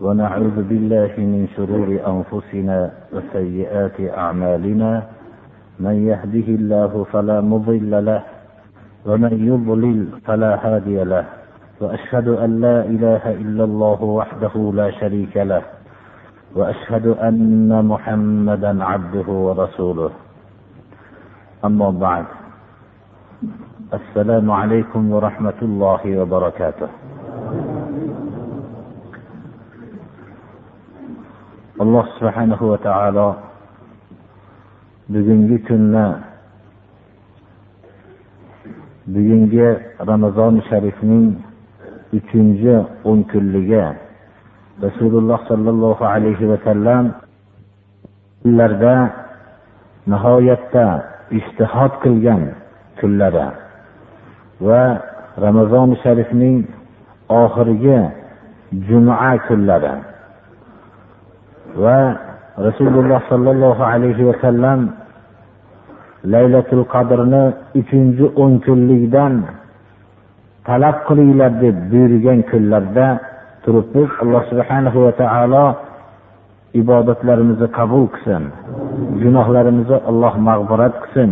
ونعوذ بالله من شرور أنفسنا وسيئات أعمالنا. من يهده الله فلا مضل له ومن يضلل فلا هادي له. وأشهد أن لا إله إلا الله وحده لا شريك له وأشهد أن محمدا عبده ورسوله. أما بعد السلام عليكم ورحمة الله وبركاته. Alloh subhanahu va taolo bugungi kunni bugungi ramazon sharifning uchinchi o'n kunligi rasululloh sollallohu alayhi vasallam kunlarda nihoyatda ishtihod qilgan kunlari va ramazon sharifning oxirgi juma kunlari. Va rasululloh sollallohu alayhi vasallam laylatul qadrni uchinchi o'n kunlikdan talab qilinglar deb buyurgan kunlarda turibmiz. Alloh subhanahu va taolo ibodatlarimizni qabul qilsin. Gunohlarimizni alloh mag'firat qilsin.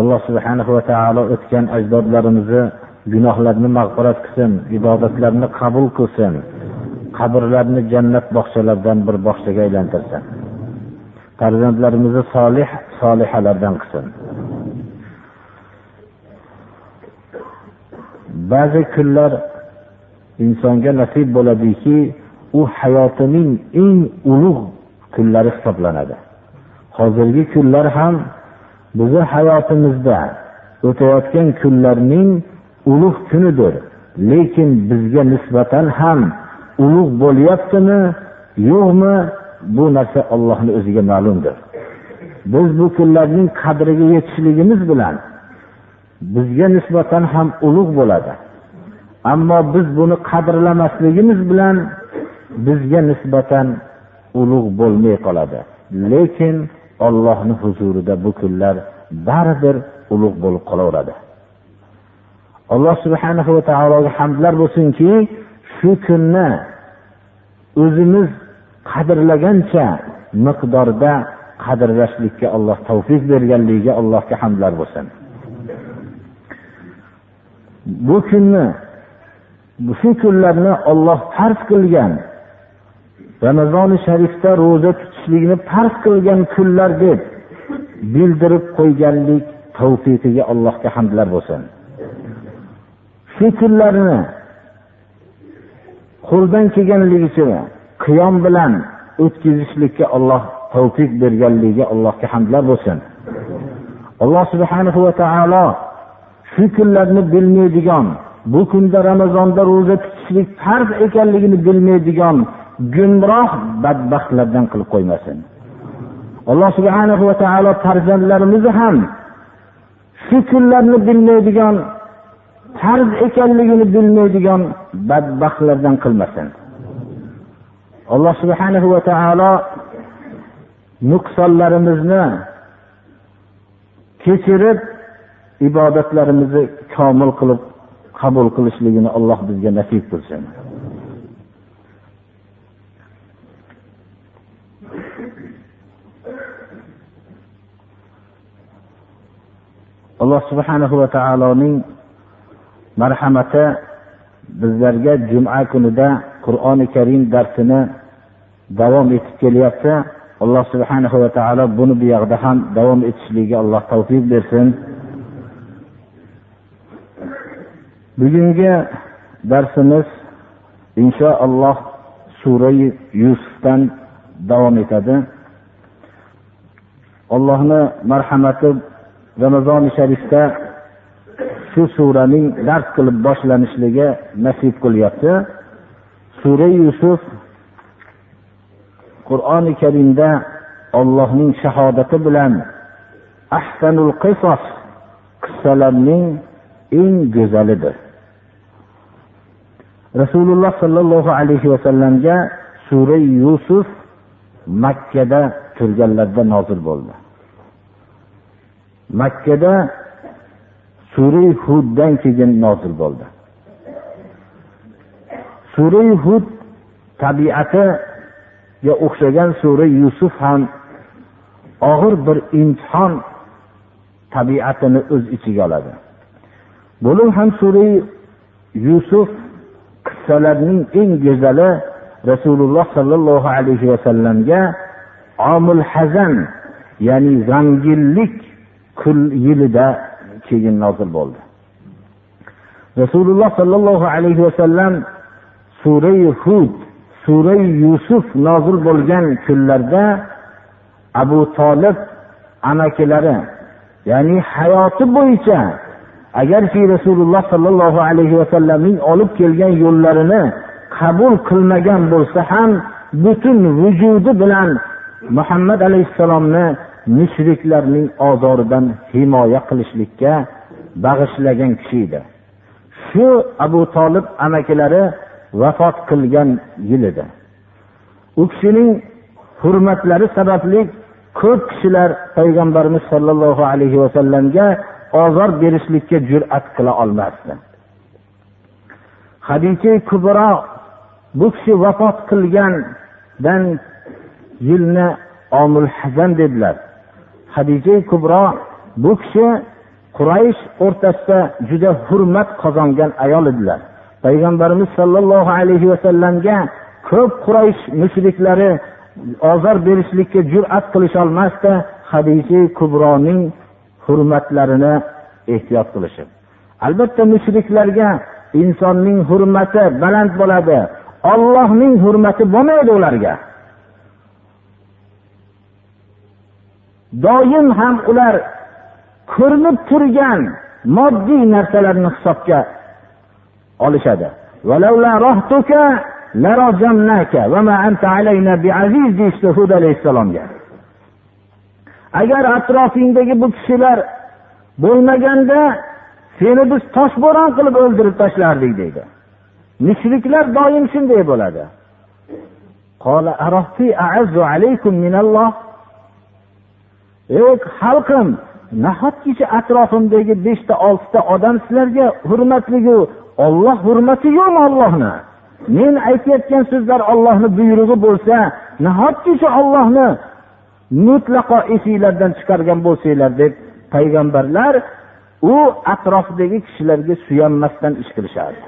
Alloh subhanahu va taolo o'tgan ajdodlarimizni gunohlarini mag'firat qilsin ibodatlarini qabul qilsin. Qabrlarni jannat bog'chalaridan bir bog'chaga aylantirsin farzandlarimizni solih solihalardan qilsin. Ba'zi kunlar insonga nasib bo'ladiki u hayotining eng ulug' kunlari hisoblanadi. Hozirgi kunlar ham bizni hayotimizda o'tayotgan kunlarning ulug' kunidir lekin bizga nisbatan ham ulug' bo'lyaptimi yo'qmi bu narsa ollohni o'ziga ma'lumdir. Biz bu kunlarning qadriga yetishligimiz bilan bizga nisbatan ham ulug' bo'ladi. Ammo biz buni qadrlamasligimiz bilan bizga nisbatan ulug' bo'lmay qoladi. Lekin ollohni huzurida bu kunlar baribir ulug' bo'lib qolaveradi. Alloh subhanahu va taologa hamdlar bo'lsinki shu kunni o'zimiz qadrlagancha miqdorda qadrlashlikka alloh tavfiq berganligiga allohga hamdlar bo'lsin. Bu kunni shu kunlarni olloh farz qilgan ramazoni sharifda ro'za tutishlikni farz qilgan kunlar deb bildirib qo'yganlik tavfiqiga allohga hamdlar bo'lsin. Shu kunlarni qo'ldan kelganligicha qiyom bilan o'tkazishlikka alloh tavfiq berganligiga allohga hamdlar bo'lsin. Alloh subhanahu va taolo shu kunlarni bilmaydigan bu kunda ramazonda ro'za tutishlik farz ekanligini bilmaydigan gumroh badbaxtlardan qilib qo'ymasin. Alloh subhana va taolo farzandlarimizni ham shu kunlarni bilmaydigan farz ekanligini bilmaydigan badbaxtlardan qilmasin. Alloh subhanahu va taolo nuqsonlarimizni kechirib ibodatlarimizni komil qilib qabul qilishligini alloh bizga nasib qilsin. Alloh subhanahu va taoloning marhamati bizlarga juma kunida qur'oni karim darsini davom etib kelyapti. Alloh subhanahu va taolo buni bu yoqda ham davom etishligiga alloh tavfiq bersin. Bugungi darsimiz inshaalloh sura yusufdan davom etadi. Allohni marhamati ramazoni sharifda shu suraning dars qilib boshlanishligi nasib qilyapti. Sura yusuf qur'oni karimda ollohning shahodati bilan ahsanul qisos qissalarning eng go'zalidir. Rasululloh sollallohu alayhi vasallamga sura yusuf makkada turganlarida nozil bo'ldi. Makkada sura huddan keyin nozil bo'ldi. Sura hud tabiatiga o'xshagan sura yusuf ham og'ir bir imtihon tabiatini o'z ichiga oladi. Bo'lib ham sura yusuf qissalarning eng go'zali rasululloh sollallohu alayhi vasallamga omul hazan ya'ni g'amginlik kul yilida keyin nozil bo'ldi. Rasululloh sollallohu alayhi vasallam surai hud surai yusuf nozil bo'lgan kunlarda abu tolib amakilari ya'ni hayoti bo'yicha agarki rasululloh sollallohu alayhi vasallamning olib kelgan yo'llarini qabul qilmagan bo'lsa ham butun vujudi bilan muhammad alayhissalomni mushriklarning ozoridan himoya qilishlikka bag'ishlagan kishi edi. Shu abu tolib amakilari vafot qilgan yil edi. U kishining hurmatlari sababli ko'p kishilar payg'ambarimiz sollallohu alayhi vasallamga ozor berishlikka jur'at qila olmasdi. Hadisha kubro bu kishi vafot qilgandan yilni omul hazan dedilar. Hadija kubro bu kishi quraysh o'rtasida juda hurmat qozongan ayol edilar. Payg'ambarimiz sollallohu alayhi vasallamga ko'p quraysh mushriklari ozor berishlikka jur'at qilisholmasdi hadija kubroning hurmatlarini ehtiyot qilishib albatta mushriklarga insonning hurmati baland bo'ladi ollohning hurmati bo'lmaydi ularga. Doim ham ular ko'rinib turgan moddiy narsalarni hisobga olishadi. Deyishdi hud alayhissalomga. Agar atrofingdagi bu kishilar bo'lmaganda seni biz toshbo'ron qilib o'ldirib tashlardik deydi. Mushriklar doim shunday bo'ladi. Ey xalqim nahotkichi atrofimdagi beshta oltita odam sizlarga hurmatligu olloh hurmati yo'qmi ollohni men aytayotgan so'zlar ollohni buyrug'i bo'lsa nahotki shu ollohni mutlaqo esinglardan chiqargan bo'lsanglar deb payg'ambarlar u atrofidagi kishilarga suyanmasdan ish qilishardi.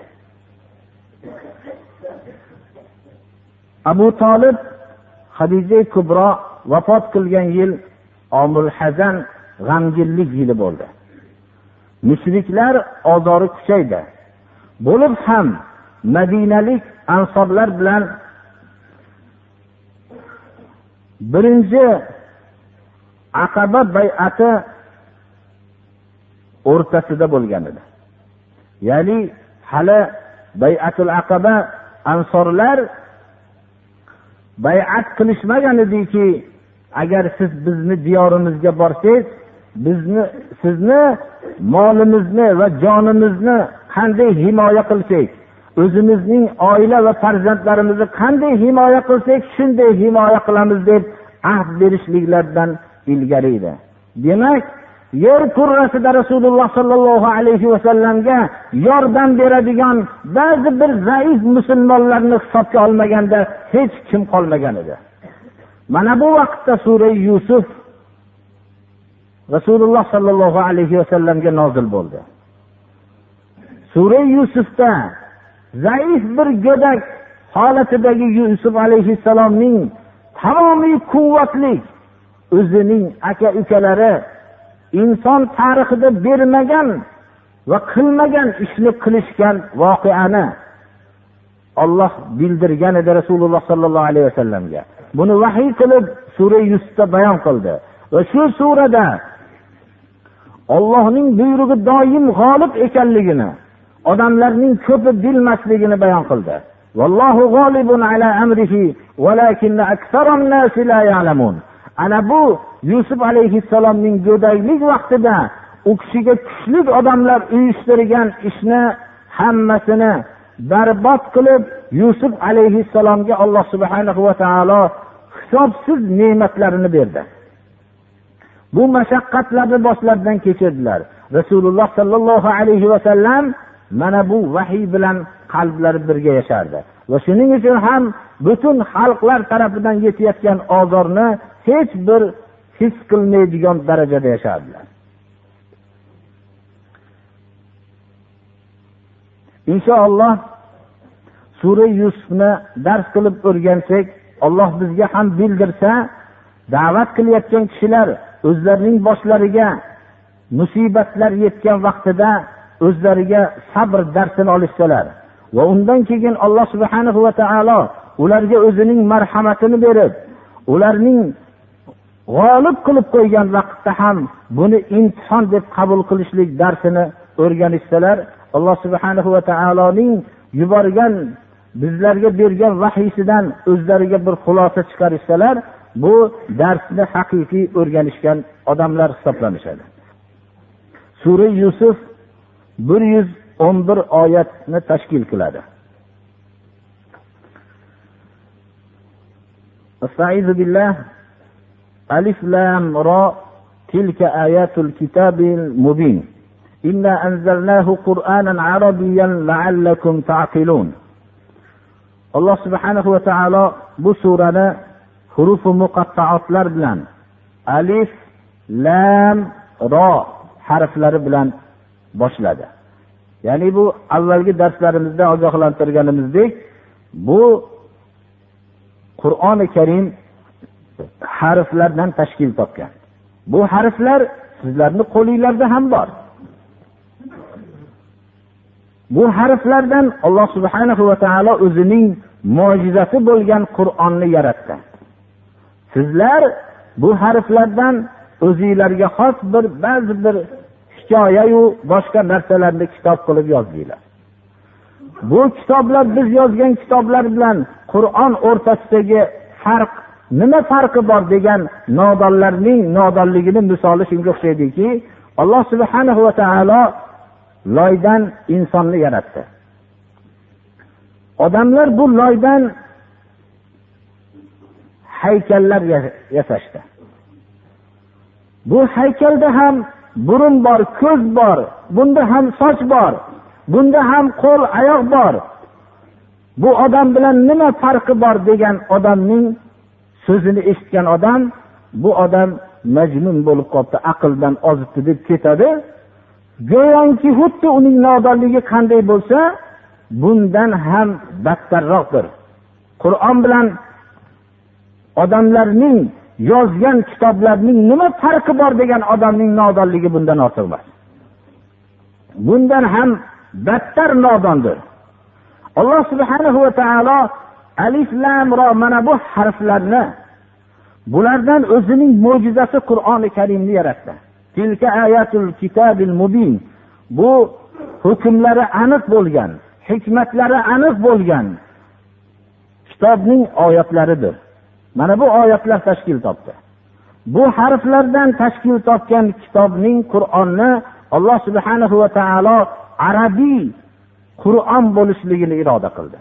Abu tolib hadija kubro vafot qilgan yil omul hazan g'amginlik yili bo'ldi. Mushriklar ozori kuchaydi. Bo'lib ham madinalik ansorlar bilan birinchi aqaba bayati o'rtasida bo'lgan edi. Ya'ni hali bayatul aqaba ansorlar bayat qilishmagan ediki agar siz bizni diyorimizga borsangiz bizni sizni molimizni va jonimizni qanday himoya qilsak o'zimizning oila va farzandlarimizni qanday himoya qilsak shunday himoya qilamiz deb ahd berishliklaridan ilgari edi demak yer kurrasida rasululloh sollallohu alayhi vasallamga yordam beradigan ba'zi bir zaif musulmonlarni hisobga olmaganda hech kim qolmagan edi. Mana bu vaqtda sura yusuf rasululloh sollallohu alayhi vasallamga nozil bo'ldi. Sura yusufda zaif bir go'dak holatidagi yusuf alayhissalomning tamomiy quvvatli o'zining aka ukalari inson tarixida bermagan va qilmagan ishni qilishgan voqeani olloh bildirgan edi rasululloh sollallohu alayhi vasallamga buni vahiy qilib sura yuzda bayon qildi. Va shu surada ollohning buyrug'i doim g'olib ekanligini odamlarning ko'pi bilmasligini bayon qildi. Ana bu yusuf alayhissalomning go'daklik vaqtida u kishiga kuchli odamlar uyushtirgan ishni hammasini barbod qilib yusuf alayhissalomga alloh subhana va taolo hisobsiz ne'matlarini berdi. Bu mashaqqatlarni boshlaridan kechirdilar. Rasululloh sollallohu alayhi vasallam mana bu vahiy bilan qalblari birga yashardi. Va shuning uchun ham butun xalqlar tarafidan yetayotgan ozorni hech bir his qilmaydigan darajada yashardilar. Inshaalloh sura yusufni dars qilib o'rgansak olloh bizga ham bildirsa da'vat qilayotgan kishilar o'zlarining boshlariga musibatlar yetgan vaqtida o'zlariga sabr darsini olishsalar. Va undan keyin alloh subhana va taolo ularga o'zining marhamatini berib ularning g'olib qilib qo'ygan vaqtda ham buni imtihon deb qabul qilishlik darsini o'rganishsalar alloh subhana va taoloning yuborgan bizlarga bergan vahiysidan o'zlariga bir xulosa chiqarishsalar bu darsni haqiqiy o'rganishgan odamlar hisoblanishadi sura yusuf bir yuz o'n bir oyatni tashkil qiladi استعيذ بالله ألف لام را تلك آيات الكتاب المبين إنا أنزلناه قرآنا عربيا لعلكم تعقلون alloh subhanahu va taolo bu surani hurufi muqattaotlar bilan alif lam ro harflari bilan boshladi ya'ni bu avvalgi darslarimizda ogohlantirganimizdek bu qur'oni karim harflardan tashkil topgan bu harflar sizlarni qo'linglarda ham bor Bu harflardan alloh subhanahu va taolo o'zining mo'jizasi bo'lgan qur'onni yaratdi. Sizlar bu harflardan o'zinglarga xos bir ba'zi bir hikoyayu boshqa narsalarni kitob qilib yozdinglar. Bu kitoblar biz yozgan kitoblar bilan qur'on o'rtasidagi farq nima farqi bor degan nodonlarning nodonligini misoli shunga o'xshaydiki alloh subhana va taolo loydan insonni yaratdi. Odamlar bu loydan haykallar yasashdi. Bu haykalda ham burun bor ko'z bor bunda ham soch bor bunda ham qo'l oyoq bor. Bu odam bilan nima farqi bor degan odamning so'zini eshitgan odam bu odam majnun bo'lib qolibdi aqldan ozibdi deb ketadi. Go'yoki xuddi uning nodonligi qanday bo'lsa bundan ham battarroqdir. Qur'on bilan odamlarning yozgan kitoblarning nima farqi bor degan odamning nodonligi bundan ortiq emas. Bundan ham battar nodondir. Alloh subhanahu va taolo alif lam ro mana bu harflarni bulardan o'zining mo'jizasi qur'oni karimni yaratdi. Tilka ayatul kitabil mubin. Bu hukmlari aniq bo'lgan hikmatlari aniq bo'lgan kitobning oyatlaridir. Mana bu oyatlar tashkil topdi. Bu harflardan tashkil topgan kitobning qur'onni alloh subhanahu va taolo arabiy qur'on bo'lishligini iroda qildi.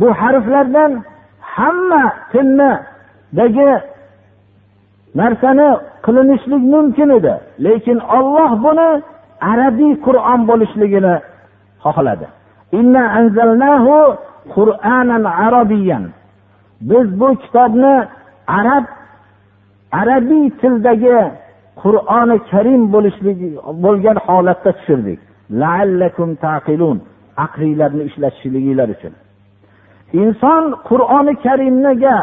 Bu harflardan hamma tilnidagi narsani qilinishlik mumkin edi. Lekin olloh buni arabiy qur'on bo'lishligini xohladi. Biz bu kitobni arab arabiy tildagi qur'oni karim bo'lishligi bo'lgan holatda tushirdik. Aqlinglarni ishlatishliginglar uchun. Inson qur'oni karimniga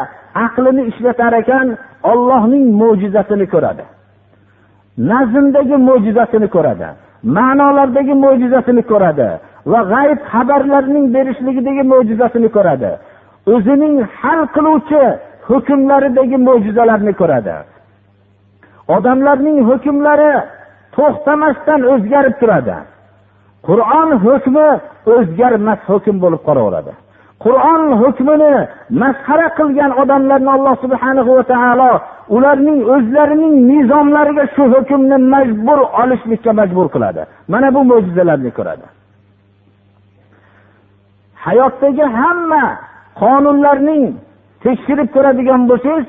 aqlini ishlatar ekan ollohning mo'jizasini ko'radi. Nazmdagi mo'jizasini ko'radi ma'nolardagi mo'jizasini ko'radi va g'ayb xabarlarning berishligidagi mo'jizasini ko'radi. O'zining hal qiluvchi hukmlaridagi mo'jizalarni ko'radi. Odamlarning hukmlari to'xtamasdan o'zgarib turadi. Qur'on hukmi o'zgarmas hukm bo'lib qolaveradi. Qur'on hukmini masxara qilgan odamlarni alloh subhana va taolo ularning o'zlarining nizomlariga shu hukmni majbur olishlikka majbur qiladi. Mana bu mo'jizalarni ko'radi. Hayotdagi hamma qonunlarning tekshirib ko'radigan bo'lsangiz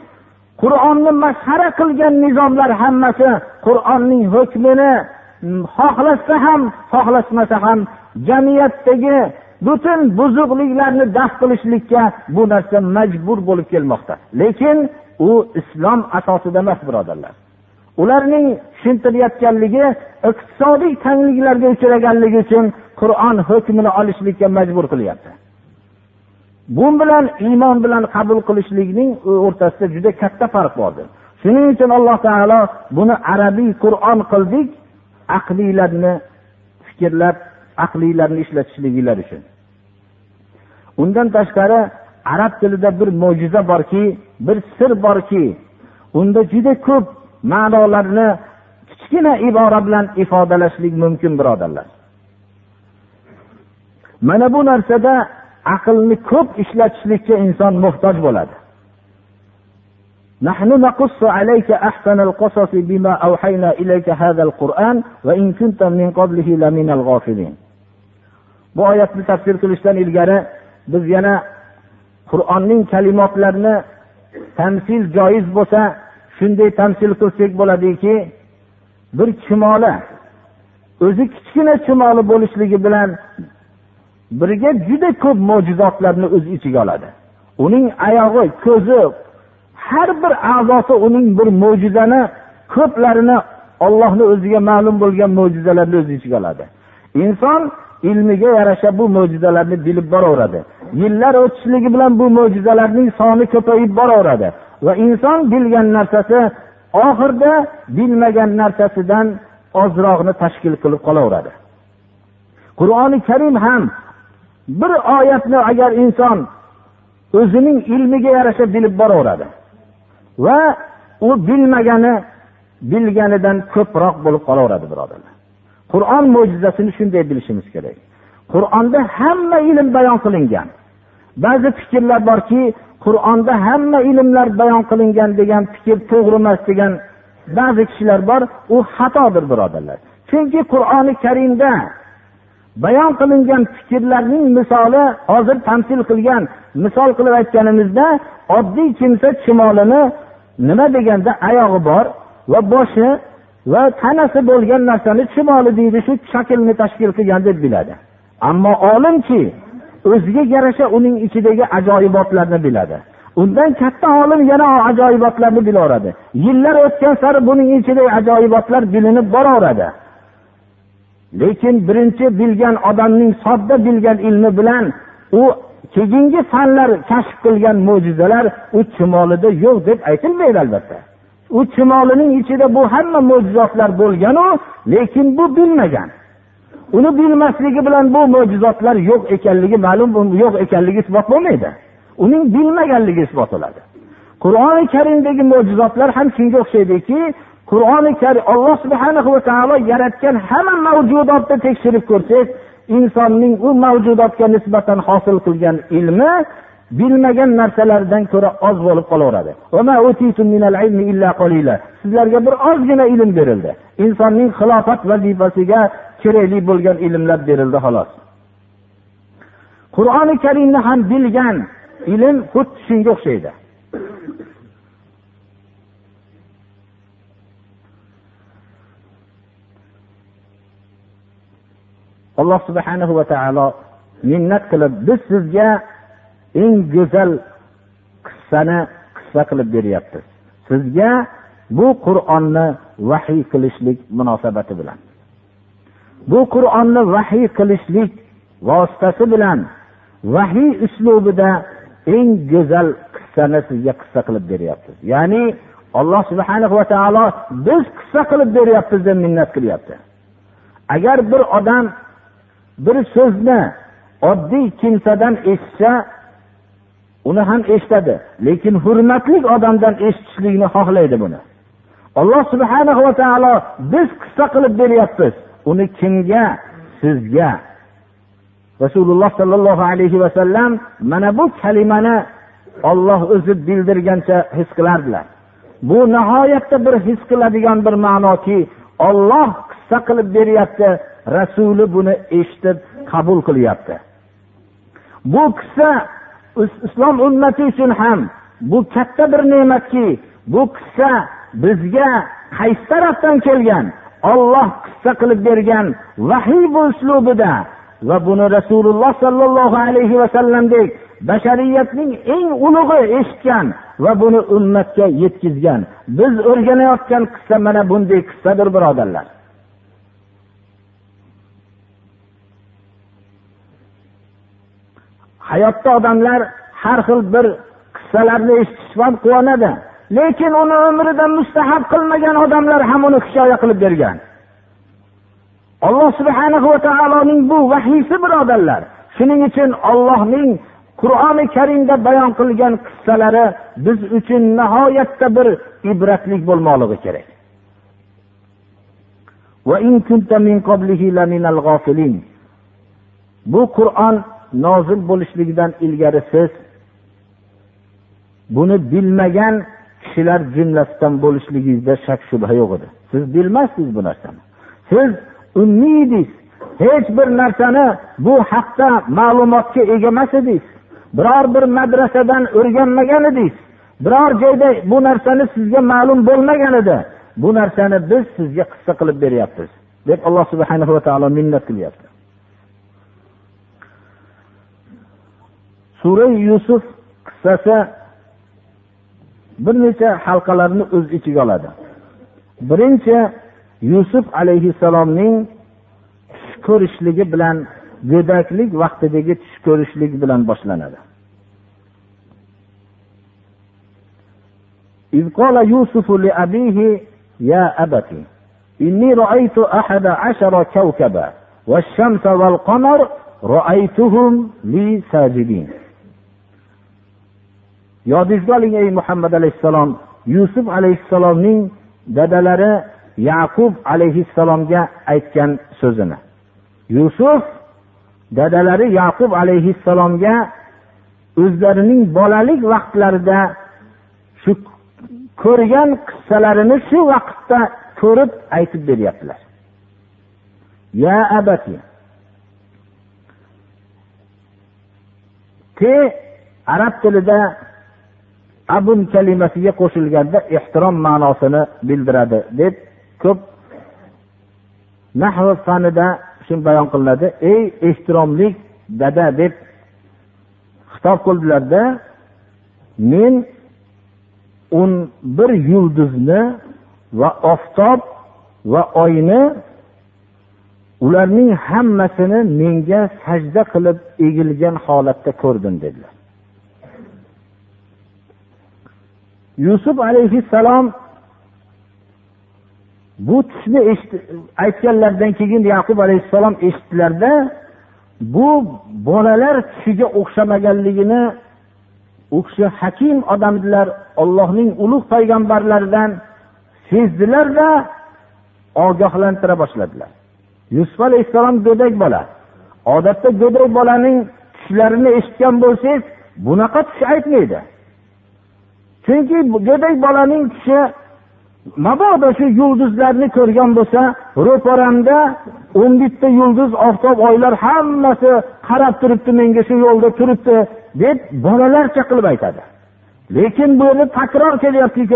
qur'onni masxara qilgan nizomlar hammasi qur'onning hukmini xohlasa ham xohlasmasa ham jamiyatdagi butun buzuqliklarni daf qilishlikka bu narsa majbur bo'lib kelmoqda. Lekin u islom asosida emas birodarlar. Ularning tushuntirayotganligi iqtisodiy tangliklarga uchraganligi uchun qur'on hukmini olishlikka majbur qilyapti. Bu bilan iymon bilan qabul qilishlikning o'rtasida juda katta farq bordir. Shuning uchun alloh taolo buni arabiy qur'on qildik aqliylarni fikrlab aqliylarni ishlatishliginglar uchun. undan tashqari arab tilida bir mo'jiza borki bir sir borki unda juda ko'p ma'nolarni kichkina ibora bilan ifodalashlik mumkin birodarlar mana bu narsada aqlni ko'p ishlatishlikka inson muhtoj bo'ladi نحن نقص عليك أحسن القصص بما أوحينا إليك هذا القرآن وإن كنت من قبله لمن الغافلين bu oyatni tafsir qilishdan ilgari biz yana qur'onning kalimotlarini tamsil joiz bo'lsa shunday tamsil qilsak bo'ladiki bir chumoli o'zi kichkina chumoli bo'lishligi bilan birga juda ko'p mo'jizotlarni o'z ichiga oladi. Uning oyog'i ko'zi har bir a'zosi uning bir mo'jizani ko'plarini ollohni o'ziga ma'lum bo'lgan mo'jizalarni o'z ichiga oladi. Inson ilmiga yarasha bu mo'jizalarni bilib boraveradi. Yillar o'tishligi bilan bu mo'jizalarning soni ko'payib boraveradi. Va inson bilgan narsasi oxirida bilmagan narsasidan ozroqni tashkil qilib qolaveradi. Qur'oni karim ham bir oyatni agar inson o'zining ilmiga yarasha bilib boraveradi va u bilmagani bilganidan ko'proq bo'lib qolaveradi birodarlar. Qur'on mo'jizasini shunday bilishimiz kerak. Qur'onda hamma ilm bayon qilingan. Ba'zi fikrlar borki qur'onda hamma ilmlar bayon qilingan degan fikr to'g'ri emas degan ba'zi kishilar bor u xatodir birodarlar. Chunki qur'oni karimda bayon qilingan fikrlarning misoli hozir tamsil qilgan misol qilib aytganimizda oddiy kimsa chumolini nima deganda oyog'i bor va boshi va tanasi bo'lgan narsani chumoli deydi shu shaklni tashkil qilgan deb biladi. Ammo olimki o'ziga yarasha uning ichidagi ajoyibotlarni biladi. Undan katta olim yana ajoyibotlarni bilaveradi. Yillar o'tgan sari buning ichidagi ajoyibotlar bilinib boraveradi. Lekin birinchi bilgan odamning sodda bilgan ilmi bilan u keyingi fanlar kashf qilgan mo'jizalar u chumolida yo'q deb aytilmaydi albatta. U chumolining ichida bu hamma mo'jizotlar bo'lganu lekin bu bilmagan. Uni bilmasligi bilan bu mo'jizotlar yo'q ekanligi ma'lum yo'q ekanligi isbot bo'lmaydi. Uning bilmaganligi isbot bo'ladi. Qur'oni karimdagi mo'jizotlar ham shunga o'xshaydiki qur'oni karim alloh subhana va taolo yaratgan hamma mavjudotni tekshirib ko'rsak insonning u mavjudotga nisbatan hosil qilgan ilmi bilmagan narsalardan ko'ra oz bo'lib qolaveradi. Sizlarga bir ozgina ilm berildi. Insonning xilofat vazifasiga kerakli bo'lgan ilmlar berildi xolos. Qur'oni karimni ham bilgan ilm xuddi shunga o'xshaydi. Alloh subhanahu va taolo minnat qilib biz sizga eng go'zal qissani qissa qilib beryapti. Sizga bu qur'onni vahiy qilishlik munosabati bilan bu qur'onni vahiy qilishlik vositasi bilan vahiy uslubida eng go'zal qissani sizga qissa qilib beryapmiz ya'ni alloh subhana va taolo biz qissa qilib beryapmiz deb minnat qilyapti. Agar bir odam bir so'zni oddiy kimsadan eshitsa uni ham eshitadi. Lekin hurmatli odamdan eshitishlikni xohlaydi buni. Alloh subhana va taolo biz qissa qilib beryapmiz. Uni kimga? Sizga. Rasululloh sollallohu alayhi vasallam mana bu kalimani olloh o'zi bildirgancha his qilardilar. Bu nihoyatda bir his qiladigan bir ma'noki olloh qissa qilib beryapti rasuli buni eshitib qabul qilyapti. Bu qissa islom ummati uchun ham bu katta bir ne'matki bu qissa bizga qaysi tarafdan kelgan? Olloh qissa qilib bergan vahiy bu uslubida. Va buni rasululloh sollallohu alayhi vasallamdek bashariyatning eng ulug'i eshitgan va buni ummatga yetkazgan biz o'rganayotgan qissa mana bunday qissadir birodarlar. Hayotda odamlar har xil bir qissalarni eshitishdan ham quvonadi. Lekin uni umrida mustahab qilmagan odamlar ham uni hikoya qilib bergan. Alloh subhana va taoloning bu vahiysi birodarlar. Shuning uchun ollohning qur'oni karimda bayon qilgan qissalari biz uchun nihoyatda bir ibratlik bo'lmoqligi kerak. Bu qur'on nozil bo'lishligidan ilgari siz buni bilmagan kishilar jumlasidan bo'lishligingizda shak shubha yo'q edi. Siz bilmasdingiz bu narsani. Siz ummiy edingiz hech bir narsani bu haqda ma'lumotga ega emas edingiz. Biror bir madrasadan o'rganmagan edingiz. Biror joyda bu narsani sizga ma'lum bo'lmagan edi. Bu narsani biz sizga qissa qilib beryapmiz deb alloh subhanahu va taolo minnat qilyapti. sura yusuf qissasi bir necha halqalarni o'z ichiga oladi birinchi yusuf alayhissalomning tush ko'rishligi bilan go'daklik vaqtidagi tush ko'rishlik bilan boshlanadi إذ قال يوسف لأبيه يا أبت إني رأيت أحد عشر كوكبا والشمس والقمر رأيتهم لي ساجدين yodingizga oling ey muhammad alayhissalom. Yusuf alayhissalomning dadalari yaqub alayhissalomga aytgan so'zini. Yusuf dadalari yaqub alayhissalomga o'zlarining bolalik vaqtlarida shu ko'rgan qissalarini shu vaqtda ko'rib aytib beryaptilar. Ya abati te arab tilida abun kalimasiga qo'shilganda ehtirom ma'nosini bildiradi deb ko'p nahv fanida shu bayon qilinadi. Ey ehtiromli dada deb xitob qildilarda men o'n bir yulduzni va oftob va oyni ularning hammasini menga sajda qilib egilgan holatda ko'rdim dedilar. Yusuf alayhissalom bu tushni aytganlaridan keyin yaqub alayhissalom eshitdilarda bu bolalar tushiga o'xshamaganligini u kishi hakim odamdilar ollohning ulug' payg'ambarlaridan sezdilarda ogohlantira boshladilar. Yusuf alayhissalom go'dak bola. Odatda go'dak bolaning tushlarini eshitgan bo'lsangiz bunaqa tush aytmaydi. Chunki go'dak bolaning tishi mabodo shu yulduzlarni ko'rgan bo'lsa ro'paramda o'n bitta yulduz oftob oylar hammasi qarab turibdi menga shu yo'lda turibdi deb bolalarcha qilib aytadi. Lekin bu yerda takror kelyaptiki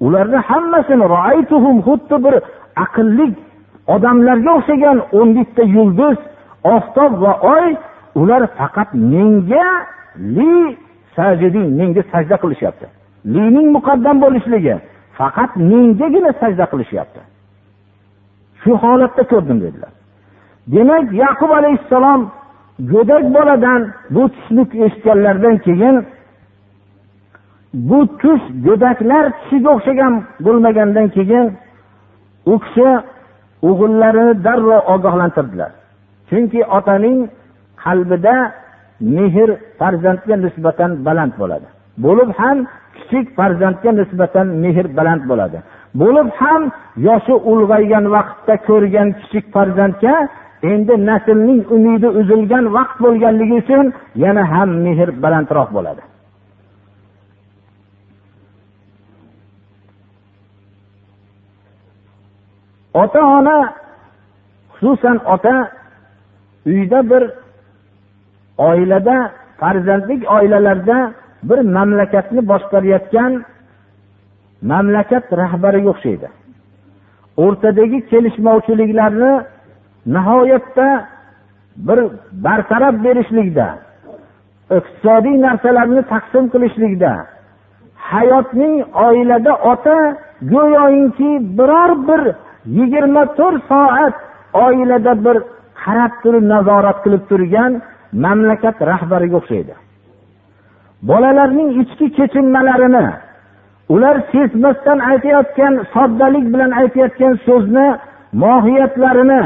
ularni hammasini roaytuhum xuddi bir aqlli odamlarga o'xshagan o'n bitta yulduz oftob va oy ular faqat menga li sajidin menga sajda qilishyapti. Lining muqaddam bo'lishligi faqat mengagina sajda qilishyapti. Shu holatda ko'rdim dedilar. Demak yaqub alayhissalom go'dak boladan bu tushni eshitganlaridan keyin bu tush go'daklar tushiga o'xshagan bo'lmagandan keyin u kishi o'g'illarini darrov ogohlantirdilar. Chunki otaning qalbida mehr farzandga nisbatan baland bo'ladi. Bo'lib ham kichik farzandga nisbatan mehr baland bo'ladi. Bo'lib ham yoshi ulg'aygan vaqtda ko'rgan kichik farzandga endi naslning umidi uzilgan vaqt bo'lganligi uchun yana ham mehr balandroq bo'ladi. Ota ona xususan ota uyda bir oilada farzandlik oilalarda bir mamlakatni boshqarayotgan mamlakat rahbariga o'xshaydi o'rtadagi kelishmovchiliklarni nihoyatda bir bartaraf berishlikda iqtisodiy narsalarni taqsim qilishlikda hayotning oilada ota go'yoinki biror bir yigirma to'rt soat oilada bir qarab turib nazorat qilib turgan mamlakat rahbariga o'xshaydi. Bolalarning ichki kechinmalarini ular sezmasdan aytayotgan soddalik bilan aytayotgan so'zni mohiyatlarini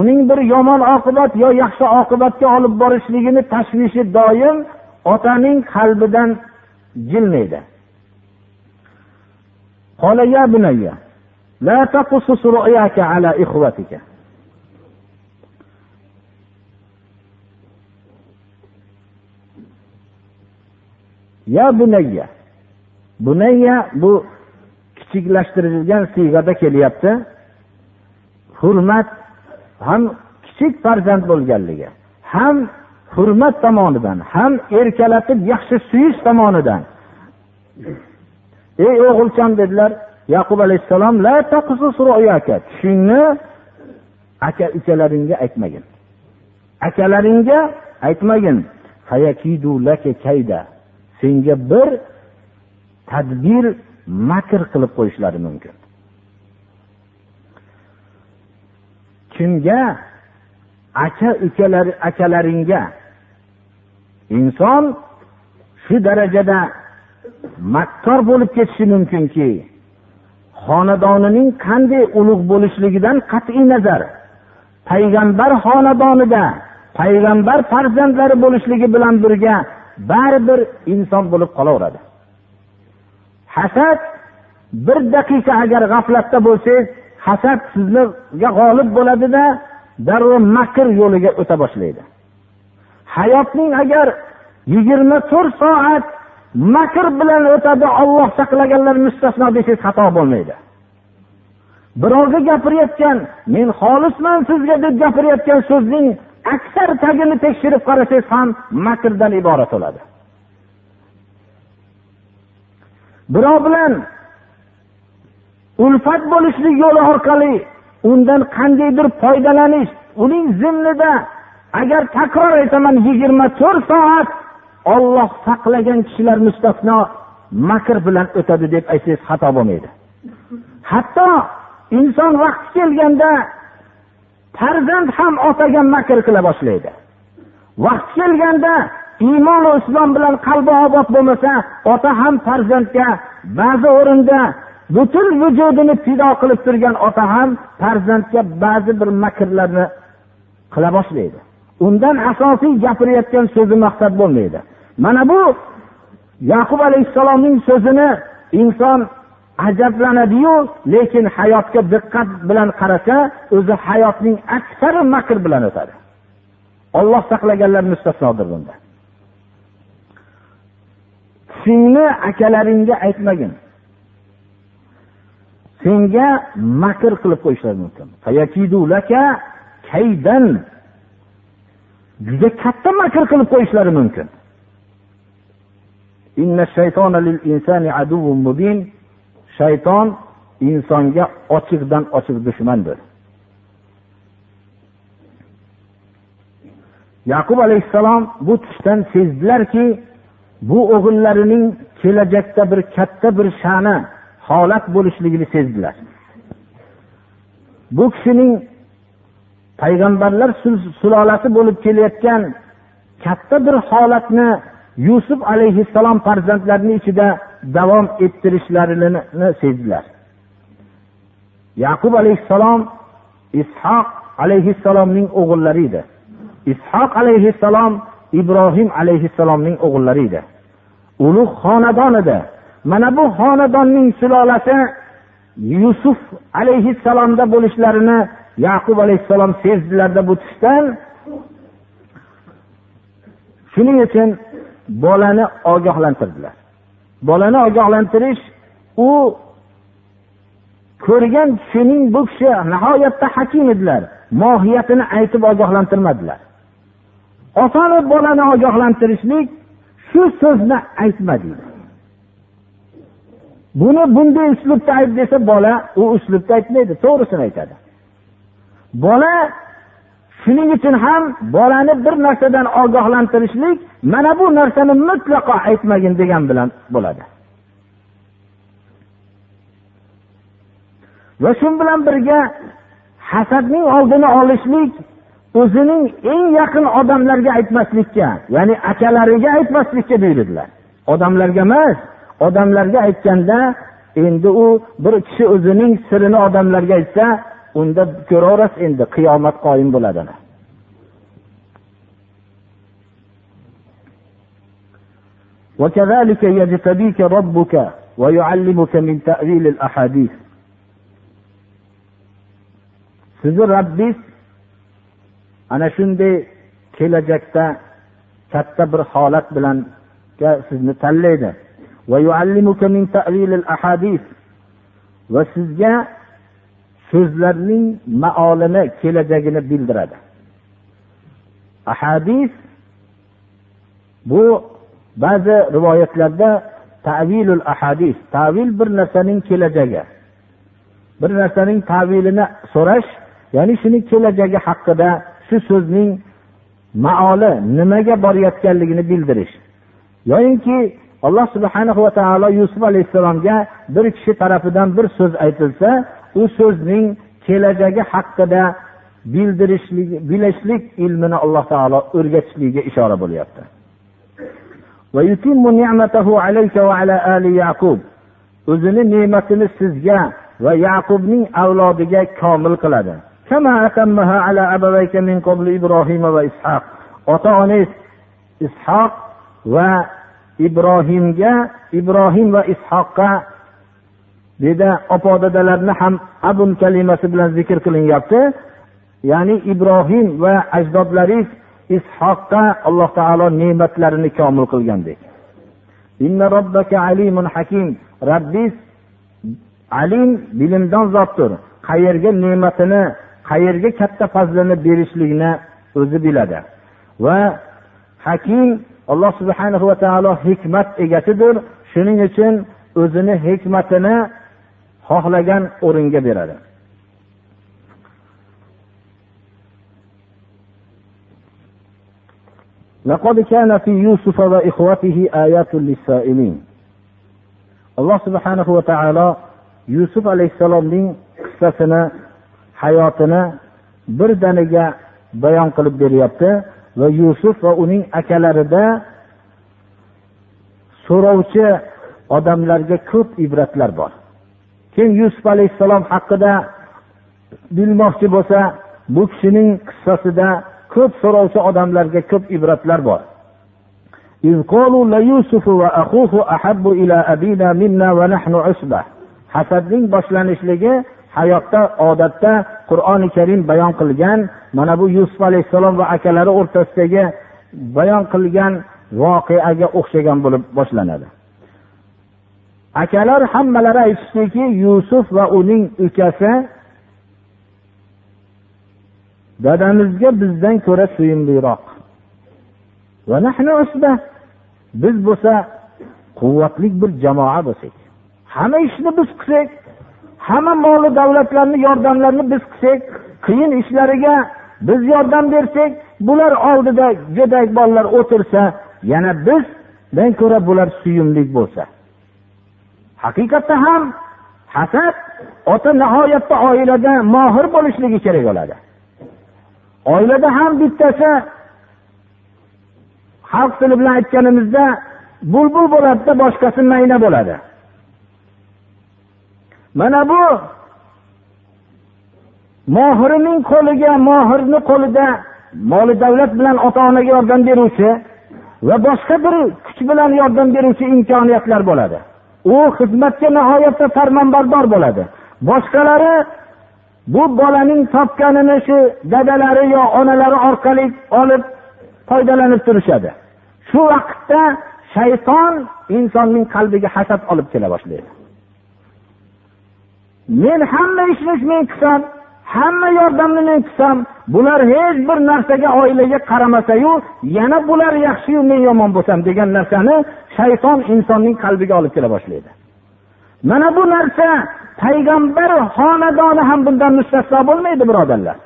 uning bir yomon oqibat yo yaxshi oqibatga olib borishligini tashvishi doim otaning qalbidan jilmaydi. ya bunayya. Bunayya bu kichiklashtirilgan siyg'ada kelyapti. Hurmat ham kichik farzand bo'lganligi ham hurmat tomonidan ham erkalatib yaxshi suyish tomonidan. Ey o'g'ilcham dedilar yaqub alayhissalom tushingni aka ukalaringga aytmagin. Akalaringga aytmagin. Senga bir tadbir makr qilib qo'yishlari mumkin. Kimga? Aka ukalar akalaringga. Inson shu darajada makkor bo'lib ketishi mumkinki xonadonining qanday ulug' bo'lishligidan qat'iy nazar payg'ambar xonadonida payg'ambar farzandlari bo'lishligi bilan birga baribir inson bo'lib qolaveradi. Hasad bir daqiqa agar g'aflatda bo'lsangiz hasad sizlarga g'olib bo'ladida darrov makr yo'liga o'ta boshlaydi. Hayotning agar yigirma to'rt soat makr bilan o'tadi olloh saqlaganlar mustasno desangiz xato bo'lmaydi. Birovga gapirayotgan men xolisman sizga deb gapirayotgan so'zning aksar tagini tekshirib qarasangiz ham makrdan iborat bo'ladi. Birov bilan ulfat bo'lishlik yo'li orqali undan qandaydir foydalanish uning zimnida agar takror aytaman yigirma to'rt soat olloh saqlagan kishilar mustasno makr bilan o'tadi deb aytsangiz xato bo'lmaydi. Hatto inson vaqti kelganda farzand ham otaga makr qila boshlaydi. Vaqti kelganda iymonu islom bilan qalbi obod bo'lmasa ota ham farzandga ba'zi o'rinda butun vujudini fido qilib turgan ota ham farzandga ba'zi bir makrlarni qila boshlaydi. Undan asosiy gapirayotgan so'zi maqsad bo'lmaydi. Mana bu yaqub alayhissalomning so'zini inson ajablanadiyu lekin hayotga diqqat bilan qarasa o'zi hayotning aksari makr bilan o'tadi. Olloh saqlaganlar mustasnodir bunda. Tushingni akalaringga aytmagin. Senga makr qilib qo'yishlari mumkin. Juda katta makr qilib qo'yishlari mumkin. Shayton insonga ochiqdan ochiq dushmandir. Yaqub alayhissalom bu tushdan sezdilarki bu o'g'illarining kelajakda bir katta bir sha'ni holat bo'lishligini sezdilar. Bu kishining payg'ambarlar sulolasi bo'lib kelayotgan katta bir holatni yusuf alayhissalom farzandlarini ichida davom ettirishlarini sezdilar yaqub alayhissalom ishoq alayhissalomning o'g'illari edi. Ishoq alayhissalom ibrohim alayhissalomning o'g'illari edi. Ulug' xonadon edi. Mana bu xonadonning sulolasi yusuf alayhissalomda bo'lishlarini yaqub alayhissalom sezdilarda bu tushdan. Shuning uchun bolani ogohlantirdilar. Bolani ogohlantirish u ko'rgan tushining bu kishi nihoyatda hakim edilar mohiyatini aytib ogohlantirmadilar. Osoni bolani ogohlantirishlik shu so'zni aytma deydi buni bunday uslubda ayt desa bola u uslubda aytmaydi to'g'risini aytadi. Bola shuning uchun ham bolani bir narsadan ogohlantirishlik mana bu narsani mutlaqo aytmagin degan bilan bo'ladi. Va shu bilan birga hasadning oldini olishlik o'zining eng yaqin odamlarga aytmaslikka ya'ni akalariga aytmaslikka buyurdilar. Odamlarga emas odamlarga aytganda endi u bir kishi o'zining sirini odamlarga aytsa unda ko'raverasiz endi qiyomat qoyim bo'ladi وكذلك يجتبيك ربك ويعلمك من تأويل الأحاديث sizni robbingiz ana shunday kelajakda katta bir holat bilan sizni tanlaydi va sizga so'zlarning maolini kelajagini bildiradi. Ahadis bu ba'zi rivoyatlarda tavilul ahadis tavil bir narsaning kelajagi. Bir narsaning tavilini so'rash ya'ni shuni kelajagi haqida shu so'zning maoli nimaga borayotganligini bildirish. Yoyinki alloh subhana va taolo yusuf alayhissalomga bir kishi tarafidan bir so'z aytilsa u so'zning kelajagi haqida bildirishlik bilishlik ilmini alloh taolo o'rgatishligiga ishora bo'lyapti. O'zini ne'matini sizga va yaqubning avlodiga komil qiladi. Ota onangiz ishoq va ibrohimga ibrohim va ishoqqa dedi opa dadalarni ham abun kalimasi bilan zikr qilinyapti. Ya'ni ibrohim va ajdodlaringiz ishoqqa alloh taolo ne'matlarini komil qilgandek robbiz alim bilimdon zotdir. Qayerga ne'matini qayerga katta fazlini berishligini o'zi biladi. Va hakim alloh subhana va taolo hikmat egasidir. Shuning uchun o'zini hikmatini xohlagan o'ringa beradi لقد كان في يوسف وإخوته آيات للسائلين alloh subhanahu va taolo yusuf alayhissalomning qissasini hayotini birdaniga bayon qilib beryapti va yusuf va uning akalarida so'rovchi odamlarga ko'p ibratlar bor Keyin yusuf alayhissalom haqida bilmoqchi bo'lsa bu kishining qissasida ko'p so'rovchi odamlarga ko'p ibratlar bor. Hasadning boshlanishligi hayotda odatda qur'oni karim bayon qilgan mana bu yusuf alayhissalom va akalari o'rtasidagi bayon qilgan voqeaga o'xshagan bo'lib boshlanadi. Akalar hammalari aytishdiki yusuf va uning ukasi dadamizga bizdan ko'ra suyumliroq. Biz bo'lsa quvvatli bir jamoa bo'lsak. Hamma ishni biz qilsak hamma moli davlatlarni yordamlarini biz qilsak qiyin ishlariga biz yordam bersak bular oldida go'dak bolalar o'tirsa yana bizdan ko'ra bular suyumli bo'lsa. Haqiqatda ham hasad ota nihoyatda oilada mohir bo'lishligi kerak bo'ladi. Oilada ham bittasi xalq tili bilan aytganimizda bulbul bo'ladida boshqasi mayna bo'ladi. Mana bu mohirining qo'liga mohirni qo'lida moli davlat bilan ota onaga yordam beruvchi va boshqa bir kuch bilan yordam beruvchi imkoniyatlar bo'ladi. U xizmatga nihoyatda farmonbardor bo'ladi. Boshqalari bu bolaning topganini shu dadalari yo onalari orqali olib foydalanib turishadi. Shu vaqtda shayton insonning qalbiga hasad olib kela boshlaydi. Men hamma ishni men qilsam hamma yordamni men qilsam bular hech bir narsaga oilaga qaramasayu yana bular yaxshiyu men yomon bo'lsam degan narsani shayton insonning qalbiga olib kela boshlaydi. Mana bu narsa payg'ambar xonadoni ham bundan mustasno bo'lmaydi birodarlar.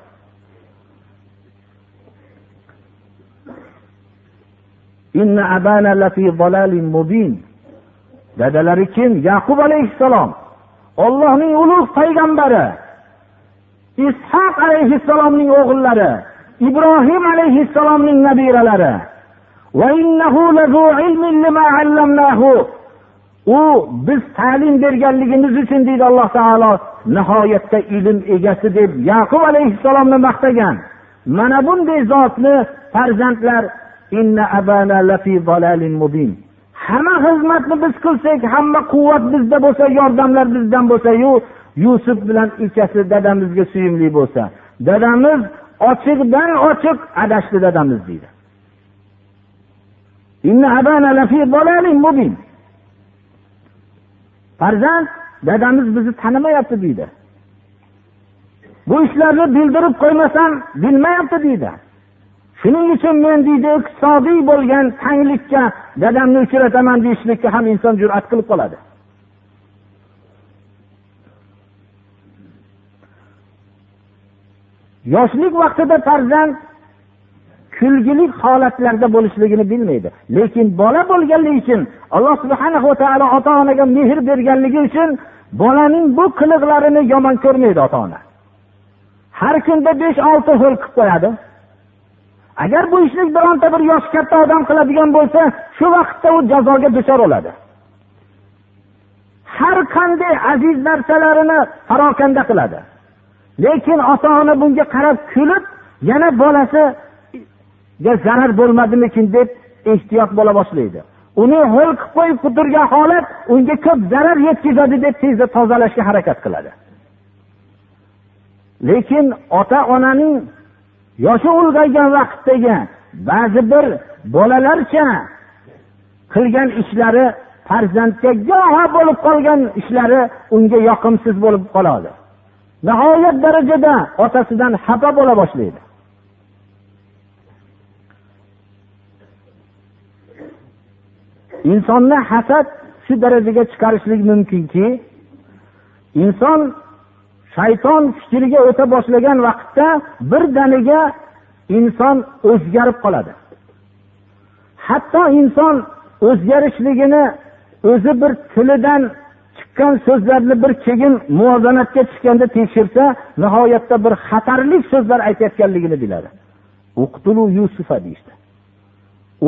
Dadalari kim? Yaqub alayhissalom. Ollohning ulug' payg'ambari. Ishoq alayhissalomning o'g'illari ibrohim alayhissalomning nabiralari. U biz ta'lim berganligimiz uchun deydi alloh taolo nihoyatda ilm egasi deb yaqub alayhissalomni maqtagan. Mana bunday zotni farzandlar hamma xizmatni biz qilsak hamma quvvat bizda bo'lsa yordamlar bizdan bo'lsayu yusuf bilan ukasi dadamizga suyumli bo'lsa dadamiz ochiqdan ochiq adashdi dadamiz deydi. Farzand dadamiz bizni tanimayapti deydi. Bu ishlarni bildirib qo'ymasam bilmayapti deydi. Shuning uchun men deydi iqtisodiy bo'lgan tanglikka dadamni uchrataman deyishlikka ham inson jur'at qilib qoladi. Yoshlik vaqtida farzand kulgili holatlarda bo'lishligini bilmaydi. Lekin bola bo'lganligi uchun alloh subhana va taolo ota onaga mehr berganligi uchun bolaning bu qiliqlarini yomon ko'rmaydi ota ona har kunda besh olti ho'l qilib qo'yadi. Agar bu ishni bironta bir yoshi katta odam qiladigan bo'lsa shu vaqtda u jazoga duchor bo'ladi. Har qanday aziz narsalarini parokanda qiladi. Lekin ota ona bunga qarab kulib yana bolasiga zarar bo'lmadimikin deb ehtiyot bo'la boshlaydi. Uni ho'l qilib qo'yib turgan holat unga ko'p zarar yetkazadi deb tezda tozalashga harakat qiladi. Lekin ota onaning yoshi ulg'aygan vaqtdagi ba'zi bir bolalarcha qilgan ishlari farzandga goho bo'lib qolgan ishlari unga yoqimsiz bo'lib qoladi. Nihoyat darajada otasidan xafa bo'la boshlaydi. Insonni hasad shu darajaga chiqarishlik mumkinki inson shayton fikriga o'ta boshlagan vaqtda birdaniga inson o'zgarib qoladi. Hatto inson o'zgarishligini o'zi bir tilidan chiqqan so'zlarni bir keyin muvozanatga tushganda tekshirsa nihoyatda bir xatarli so'zlar aytayotganligini biladi. Yusufa deyishdi.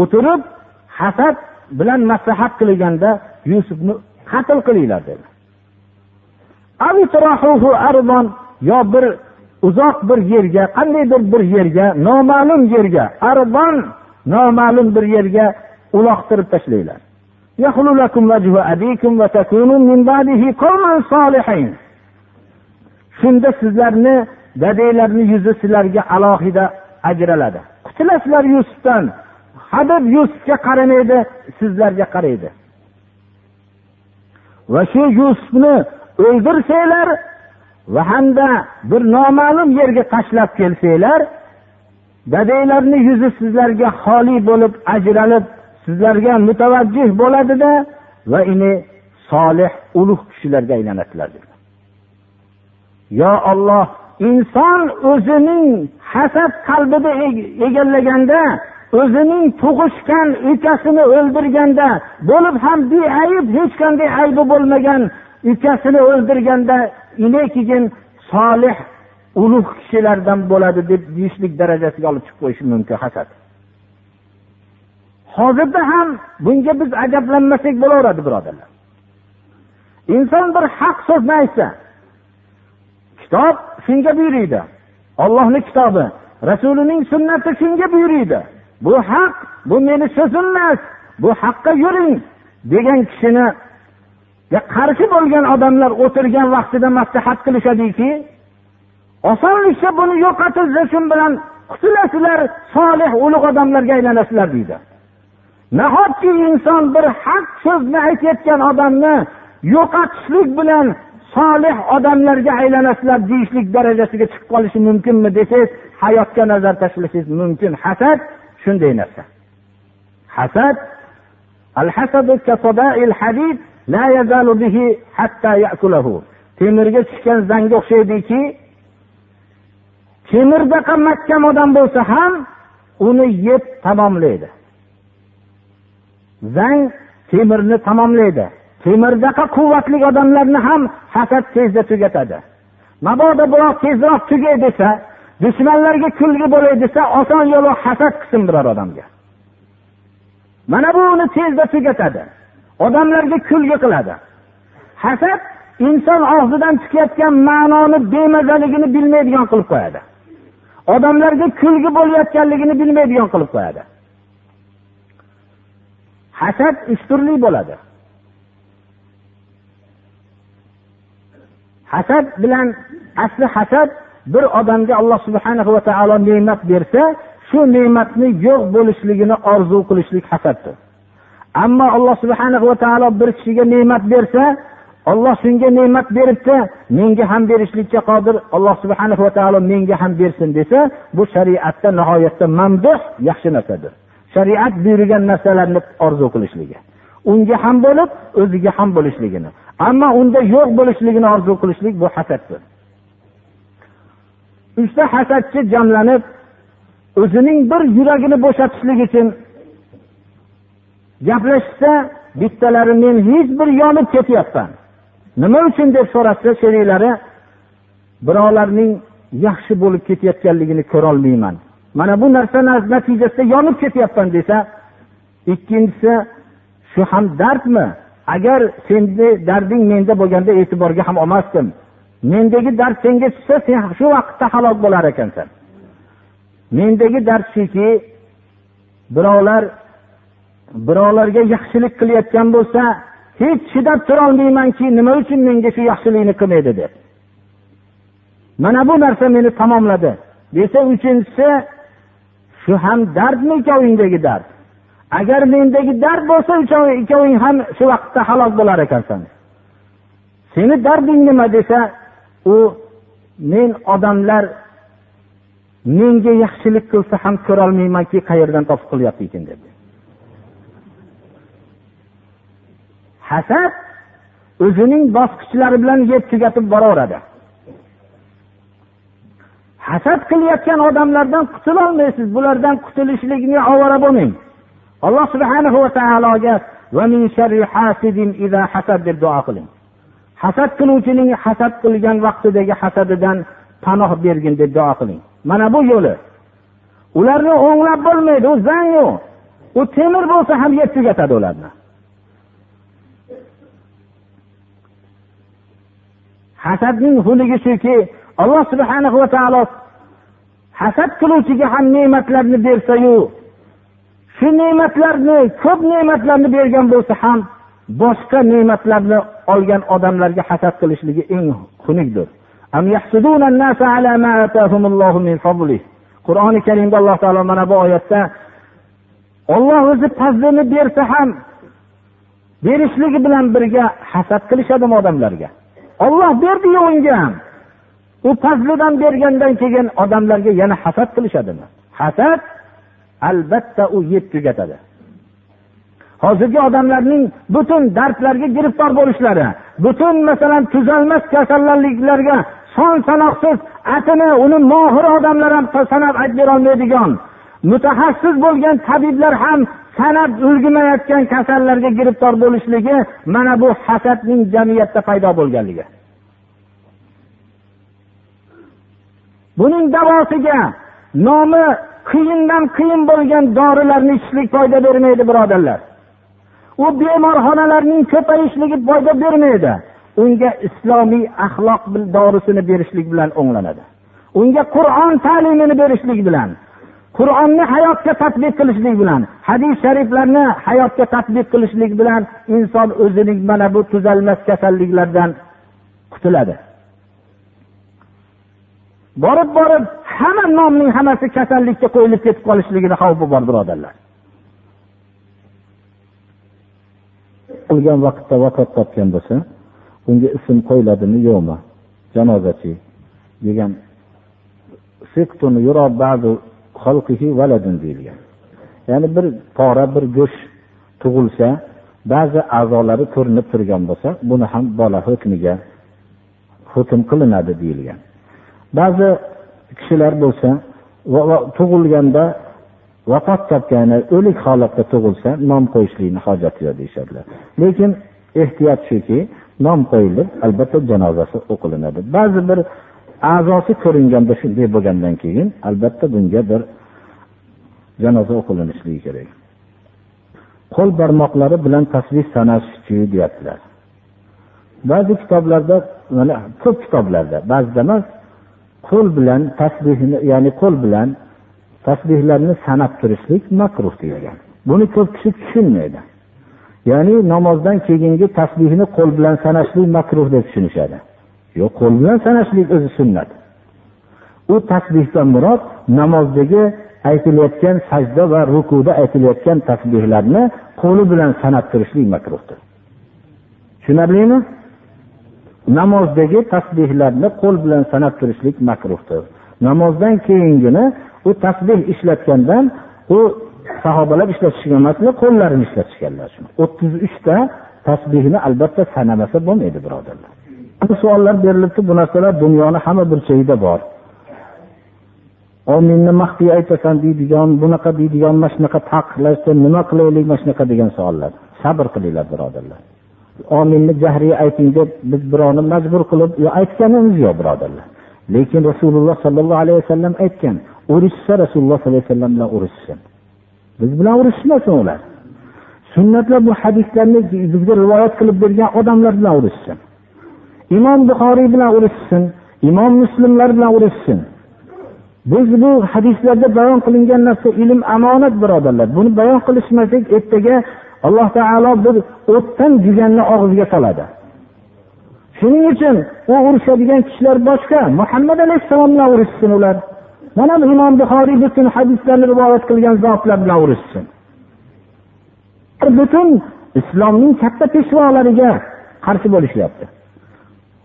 O'tirib hasad bilan maslahat qilganda yusufni qatl qilinglar dedi. Yo bir uzoq bir yerga qandaydir bir yerga noma'lum yerga arbon noma'lum bir yerga uloqtirib tashlanglar. Shunda sizlarni dadanglarni yuzi sizlarga alohida ajraladi. Qutulasizlar yusufdan hadeb yusufga qaramaydi sizlarga qaraydi. Va shu yusufni o'ldirsanglar va hamda bir noma'lum yerga tashlab kelsanglar dadanglarni yuzi sizlarga xoli bo'lib ajralib sizlarga mutavajjih bo'ladida va ini solih ulug' kishilarga aylanadilar yo olloh inson o'zining hasad qalbida egallaganda o'zining tug'ishgan ukasini o'ldirganda bo'lib ham beayb hech qanday aybi bo'lmagan ukasini o'ldirganda ini keyin solih ulug' kishilardan bo'ladi deb deyishlik darajasiga olib chiqib qo'yishi mumkin hasad. Hozirda ham bunga biz ajablanmasak bo'laveradi birodarlar. Inson bir haq so'zni aytsa kitob shunga buyuriydi. Ollohni kitobi rasulining sunnati shunga buyuriydi. Bu haq bu meni so'zim emas bu haqqa yuring degan kishini qarshi bo'lgan odamlar o'tirgan vaqtida maslahat qilishadiki osonlikcha buni yo'qotilsa shu bilan qutulasizlar solih ulug' odamlarga aylanasizlar deydi. Nahotki inson bir haq so'zni aytayotgan odamni yo'qotishlik bilan solih odamlarga aylanasizlar deyishlik darajasiga chiqib qolishi mumkinmi desangiz hayotga nazar tashlashingiz mumkin. Hasad shunday narsa. Hasad al hasadu hadid temirga tushgan zangga o'xshaydiki temirdaqa mahkam odam bo'lsa ham uni yeb tamomlaydi. Zang temirni tamomlaydi. Temirdaqa quvvatli odamlarni ham hasad tezda tugatadi. Mabodo biroq tezroq tugay desa dushmanlarga kulgi bo'lay desa oson yo'li hasad qilsin biror odamga. Mana bu uni tezda tugatadi. Odamlarga kulgi qiladi. Hasad inson og'zidan chiqayotgan ma'noni bemazaligini bilmaydigan qilib qo'yadi. Odamlarga kulgi bo'layotganligini bilmaydigan qilib qo'yadi. Hasad uch turli bo'ladi. Hasad bilan asli hasad bir odamga alloh subhana va taolo ne'mat bersa shu ne'matni yo'q bo'lishligini orzu qilishlik hasaddir. Ammo alloh subhana va taolo bir kishiga ne'mat bersa olloh shunga ne'mat beribdi menga ham berishlikka qodir alloh subhana va taolo menga ham bersin desa bu shariatda nihoyatda mamduh yaxshi narsadir. Shariat buyurgan narsalarni orzu qilishligi. Unga ham bo'lib o'ziga ham bo'lishligini. Ammo unda yo'q bo'lishligini orzu qilishlik bu hasaddir. Uchta hasadchi jamlanib o'zining bir yuragini bo'shatishlik uchun gaplashishsa bittalari men hech bir yonib ketyapman. Nima uchun deb so'rashsa sheriklari birovlarning yaxshi bo'lib ketayotganligini ko'rolmayman. Mana bu narsa natijasida yonib ketyapman desa ikkinchisi shu ham dardmi? Agar seni darding menda bo'lganda e'tiborga ham olmasdim. Mendagi dard senga tushsa sen shu vaqtda halok bo'lar ekansan. Mendagi dard shuki birovlar birovlarga yaxshilik qilayotgan bo'lsa hech chidab turolmaymanki nima uchun menga shu yaxshilikni qilmaydi deb. Mana bu narsa meni tamomladi. Desa uchinchisi shu ham dardmi ikkovingdagi dard? Agar mendagi dard bo'lsa ikkoving ham shu vaqtda halok bo'lar ekansan. Seni darding nima desa u men odamlar menga yaxshilik qilsa ham ko'rolmaymanki qayerdan topib qilyapti ekan dedi hasad o'zining bosqichlari bilan yeb tugatib boraveradi. Hasad qilayotgan odamlardan qutulolmaysiz. Bulardan qutulishlikni ovora bo'lmang. Alloh subhanahu va taologa deb duo qiling. Hasad qiluvchining hasad qilgan vaqtidagi hasadidan panoh bergin deb duo qiling. Mana bu yo'li. Ularni o'nglab bo'lmaydi u zangu u. Temir bo'lsa ham yeb tugatadi ularni. Hasadning xuligi shuki alloh subhana va taolo hasad qiluvchiga ham ne'matlarni bersayu shu ne'matlarni ko'p ne'matlarni bergan bo'lsa ham boshqa ne'matlarni olgan odamlarga hasad qilishligi eng xunukdir. Qur'oni karimda alloh taolo mana bu oyatda olloh o'zi fazlini bersa ham berishligi bilan birga hasad qilishadimi odamlarga. Olloh berdiyu unga u fazlidan bergandan keyin odamlarga yana hasad qilishadimi? Hasad albatta u yeb tugatadi. Hozirgi odamlarning butun dardlarga giriftor bo'lishlari butun masalan tuzalmas kasalliklarga son sanoqsiz atini uni mohir odamlar ham sanab aytib berolmaydigan mutaxassis bo'lgan tabiblar ham sanab ulgurmayotgan kasallarga giriftor bo'lishligi mana bu hasadning jamiyatda paydo bo'lganligi. Buning davosiga nomi qiyindan qiyin bo'lgan dorilarni ichishlik foyda bermaydi birodarlar. U bemorxonalarning ko'payishligi foyda bermaydi. Unga islomiy axloq dorisini berishlik bilan o'nglanadi. Unga qur'on ta'limini berishlik bilan qur'onni hayotga tadbiq qilishlik bilan hadis shariflarni hayotga tadbiq qilishlik bilan inson o'zining mana bu tuzalmas kasalliklardan qutuladi. Borib borib hamma nomning hammasi kasallikka qo'yilib ketib qolishligini xavfi bor birodarlar. O'lgan vaqtda vafot topgan bo'lsa unga ism qo'yiladimi yo'qmi? Janozachi degan deyilgan. Ya'ni bir pora bir go'sht tug'ilsa ba'zi a'zolari ko'rinib turgan bo'lsa buni ham bola hukmiga hukm qilinadi deyilgan. Ba'zi kishilar bo'lsa tug'ilganda vafot topgani o'lik holatda tug'ilsa nom qo'yishlikni hojati yo'q deyishadilar. Lekin ehtiyot shuki nom qo'yilib albatta janozasi o'qilinadi. Ba'zi bir a'zosi ko'ringanda shunday bo'lgandan keyin albatta bunga bir janoza o'qilinishligi kerak. Qo'l barmoqlari bilan tasbih sanashchi deyaptilar. Ba'zi kitoblarda mana ko'p kitoblarda ba'zida emas qo'l bilan tasbihni ya'ni qo'l bilan tasbihlarni sanab turishlik makruh deyilgan buni ko'p kishi tushunmaydi. Ya'ni namozdan keyingi tasbihni qo'l bilan sanashlik makruh deb tushunishadi. Yo'q qo'l bilan sanashlik o'zi sunnat. U tasbihdan murod namozdagi aytilayotgan sajda va rukuda aytilayotgan tasbihlarni qo'li bilan sanab turishlik makruhdir. Tushunarlimi? Namozdagi tasbehlarni qo'l bilan sanab turishlik makruhdir. Namozdan keyingini u tasbeh ishlatgandan u sahobalar ishlatishgan emaslar qo'llarini ishlatishganlar o'ttiz uchta tasbehni albatta sanamasa bo'lmaydi birodarlar. Savollar berilibdi bu narsalar dunyoni hamma burchagida bor. Ominni maxfiy aytasan deydigan bunaqa deydigan mana shunaqa taqiqlashdi nima qilaylik mana shunaqa degan savollar. Sabr qilinglar birodarlar. Ominni jahriy ayting deb biz birovni majbur qilib aytganimiz yo'q birodarlar. Lekin rasululloh sollallohu alayhi vasallam aytgan urushsa rasululloh sollallohu alayhi vasallam bilan urushsin. Biz bilan urushmasin ular. Sunnatlar bu hadislarni bizga rivoyat qilib bergan odamlar bilan urushsin. Imom buxoriy bilan urushsin imom muslimlar bilan urushsin. Biz bu hadislarda bayon qilingan narsa ilm amonat birodarlar. Buni bayon qilishmasak ertaga alloh taolo bir o'tdan juganni og'ziga soladi. Shuning uchun u urushadigan kishilar boshqa. Muhammad alayhissalom bilan urushsin ular. Mana imom buxoriy butun hadislarni rivoyat qilgan zotlar bilan urushsin butun islomning katta peshvolariga qarshi bo'lishyapti.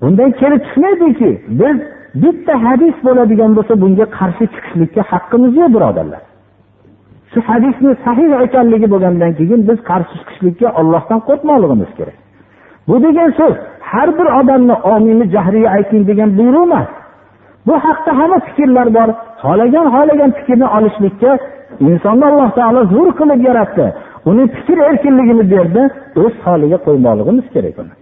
Bundan kelib chiqmaydiki biz bitta hadis bo'ladigan bo'lsa bunga qarshi chiqishlikka haqqimiz yo'q birodarlar. Shu hadisni sahih ekanligi bo'lgandan keyin biz qarshi chiqishlikka ollohdan qo'rqmoqligimiz kerak. Bu degan so'z har bir odamni omini jahriy ayting degan buyruq emas. Bu haqda hamma fikrlar bor. Xohlagan xohlagan fikrni olishlikka insonni alloh taolo zo'r qilib yaratdi. Uni fikr erkinligini berdi o'z holiga qo'ymoqligimiz kerak uni.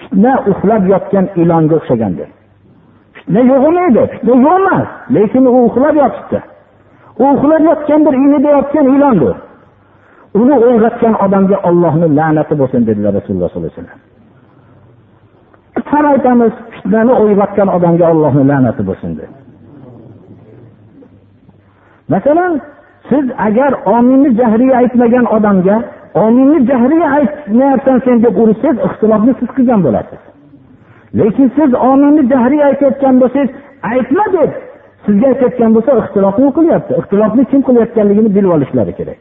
Fitna uxlab yotgan ilonga o'xshagandir. Yo'q emaydi yo'q emas lekin u uxlab yotibdi. U uxlab yotgandir inida yotgan ilondir. Uni uyg'otgan odamga ollohni la'nati bo'lsin dedilar rasululloh sollallohu alayhi vasallam. Ham aytamiz fitnani uyg'otgan odamga ollohni la'nati bo'lsin deb masalan siz agar ominni jahriy aytmagan odamga ominni jahriy aytmayapsan sen deb urishsangiz ixtilofni siz qilgan bo'lasiz. Lekin siz ominni jahriy aytayotgan bo'lsangiz aytma deb sizga aytayotgan bo'lsa ixtilofni u qilyapti. Ixtilofni kim qilayotganligini bilib olishlari kerak.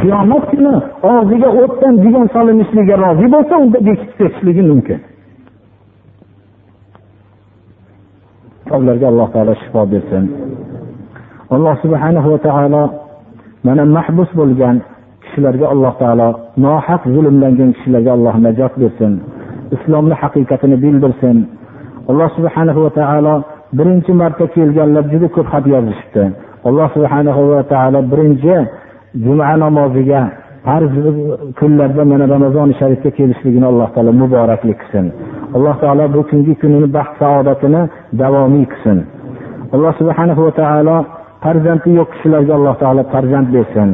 Qiyomat kuni og'ziga o'tdan degan solinishligiga rozi bo'lsa unda bekitib ketishligi mumkin. Ularga alloh taolo shifo bersin. Alloh subhanahu va taolo mana mahbus bo'lgan kishilarga alloh taolo nohaq zulmlangan kishilarga alloh najot bersin. Islomni haqiqatini bildirsin. Alloh subhanahu va taolo birinchi marta kelganlar juda ko'p xat yozishibdi. Alloh subhanahu va taolo birinchi juma namoziga farz kunlarda mana ramazoni sharifga kelishligini alloh taolo muboraklik qilsin. Alloh taolo bu kungi kunini baxt saodatini davomiy qilsin. Alloh subhanahu va taolo farzandi yo'q kishilarga alloh taolo farzand bersin.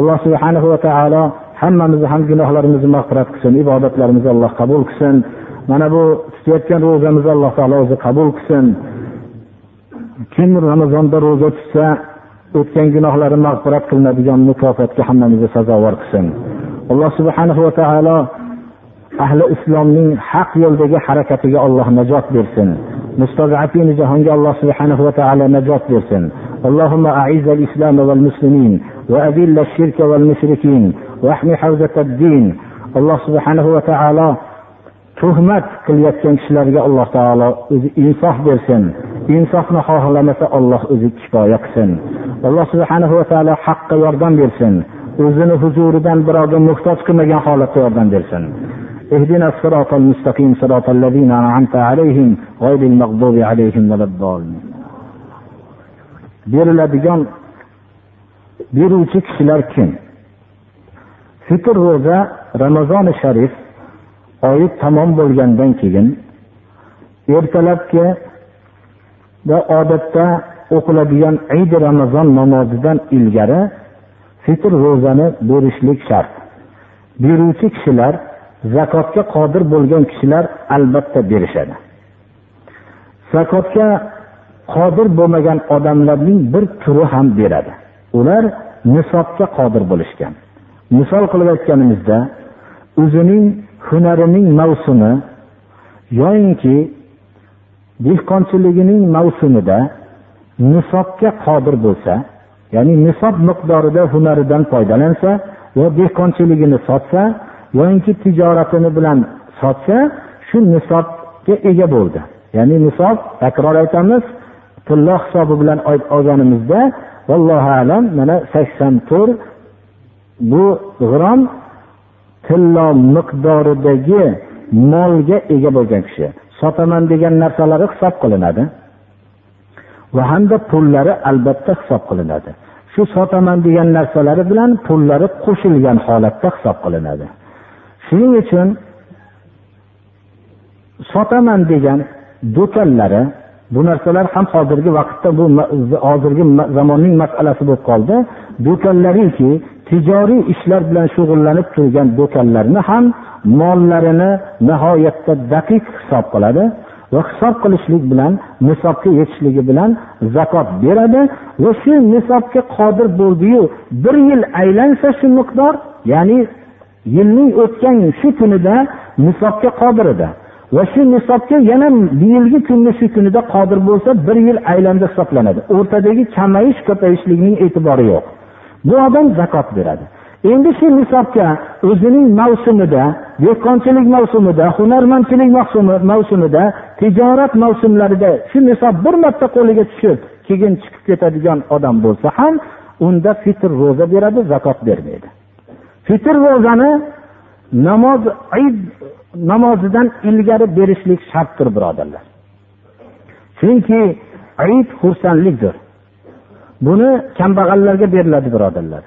Alloh subhanahu va taolo hammamizni ham gunohlarimizni mag'firat qilsin ibodatlarimizni alloh qabul qilsin mana bu tutayotgan ro'zamizni alloh taolo o'zi qabul qilsin kim ramazonda ro'za tutsa o'tgan gunohlari mag'firat qilinadigan mukofotga hammamizni sazovor qilsin alloh subhanahu va taolo ahli islomning haq yo'ldagi harakatiga alloh najot bersin mustazafini jahonga alloh subhanahu va taolo najot bersin اللهم أعز الإسلام والمسلمين وأذل الشرك والمشركين واحم حوزة الدين الله سبحانه وتعالى tuhmat qilayotgan kishilarga alloh taolo o'zi insof bersin insofni xohlamasa olloh o'zi kifoya qilsin alloh subhanahu va taolo haqqa yordam bersin o'zini huzuridan birovga muhtoj qilmagan holatda yordam bersin اهدنا الصراط المستقيم صراط الذين أنعمت عليهم غير المغضوب عليهم ولا الضالين beriladigan beruvchi kishilar kim fitr ro'za ramazoni sharif oyi tamom bo'lgandan keyin ertalabki va odatda o'qiladigan idi ramazon namozidan ilgari fitr ro'zani berishlik shart. Beruvchi kishilar zakotga qodir bo'lgan kishilar albatta berishadi. Zakotga qodir bo'lmagan odamlarning bir turi ham beradi. Ular nisobga qodir bo'lishgan. Misol qilib aytganimizda o'zining hunarining mavsumi yoyinki dehqonchiligining mavsumida nisobga qodir bo'lsa ya'ni nisob miqdorida hunaridan foydalansa va dehqonchiligini sotsa yoinki tijoratini bilan sotsa shu nisobga ega bo'ldi. Ya'ni nisob takror aytamiz tilla hisobi bilan olganimizda vallohu alam mana sakson to'rt bu g'rom tillo miqdoridagi molga ega bo'lgan kishi. Sotaman degan narsalari hisob qilinadi. Va hamda pullari albatta hisob qilinadi. Shu sotaman degan narsalari bilan pullari qo'shilgan holatda hisob qilinadi. Shuning uchun sotaman degan do'konlari bu narsalar ham hozirgi vaqtda bu hozirgi zamonning masalasi bo'lib qoldi. Do'konlariki tijoriy ishlar bilan shug'ullanib turgan do'konlarni ham mollarini nihoyatda daqiq hisob qiladi va hisob qilishlik bilan nisobga yetishligi bilan zakot beradi va shu nisobga qodir bo'ldiyu bir yil aylansa shu miqdor ya'ni yilning o'tgan shu kunida nisobga qodir edi va shu nisobga yana yilgi kunni shu kunida qodir bo'lsa bir yil aylanda hisoblanadi. O'rtadagi kamayish ko'payishlikning e'tibori yo'q. Bu odam zakot beradi. Endi shu nisobga o'zining mavsumida dehqonchilik mavsumida hunarmandchilik mavsumida tijorat mavsumlarida shu nisob bir marta qo'liga tushib keyin chiqib ketadigan odam bo'lsa ham unda fitr ro'za beradi zakot bermaydi. Fitr ro'zani namoz id namozidan ilgari berishlik shartdir birodarlar. Chunki id xursandlikdir. Buni kambag'allarga beriladi birodarlar.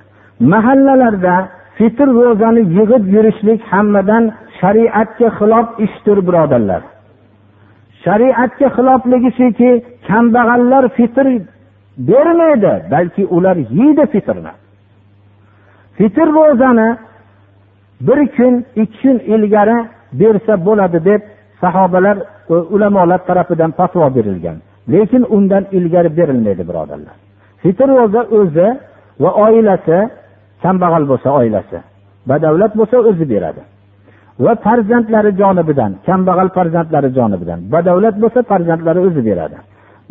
Mahallalarda fitr ro'zani yig'ib yurishlik hammadan shariatga xilof ishdir birodarlar. Shariatga xilofligi shuki kambag'allar fitr bermaydi balki ular yeydi fitrni. Fitr ro'zani bir kun ikki kun ilgari bersa bo'ladi deb sahobalar e, ulamolar tarafidan fatvo berilgan. Lekin undan ilgari berilmaydi birodarlar. Fitr ro'za o'zi va oilasi kambag'al bo'lsa oilasi badavlat bo'lsa o'zi beradi. Va farzandlari jonibidan kambag'al farzandlari jonibidan badavlat bo'lsa farzandlari o'zi beradi.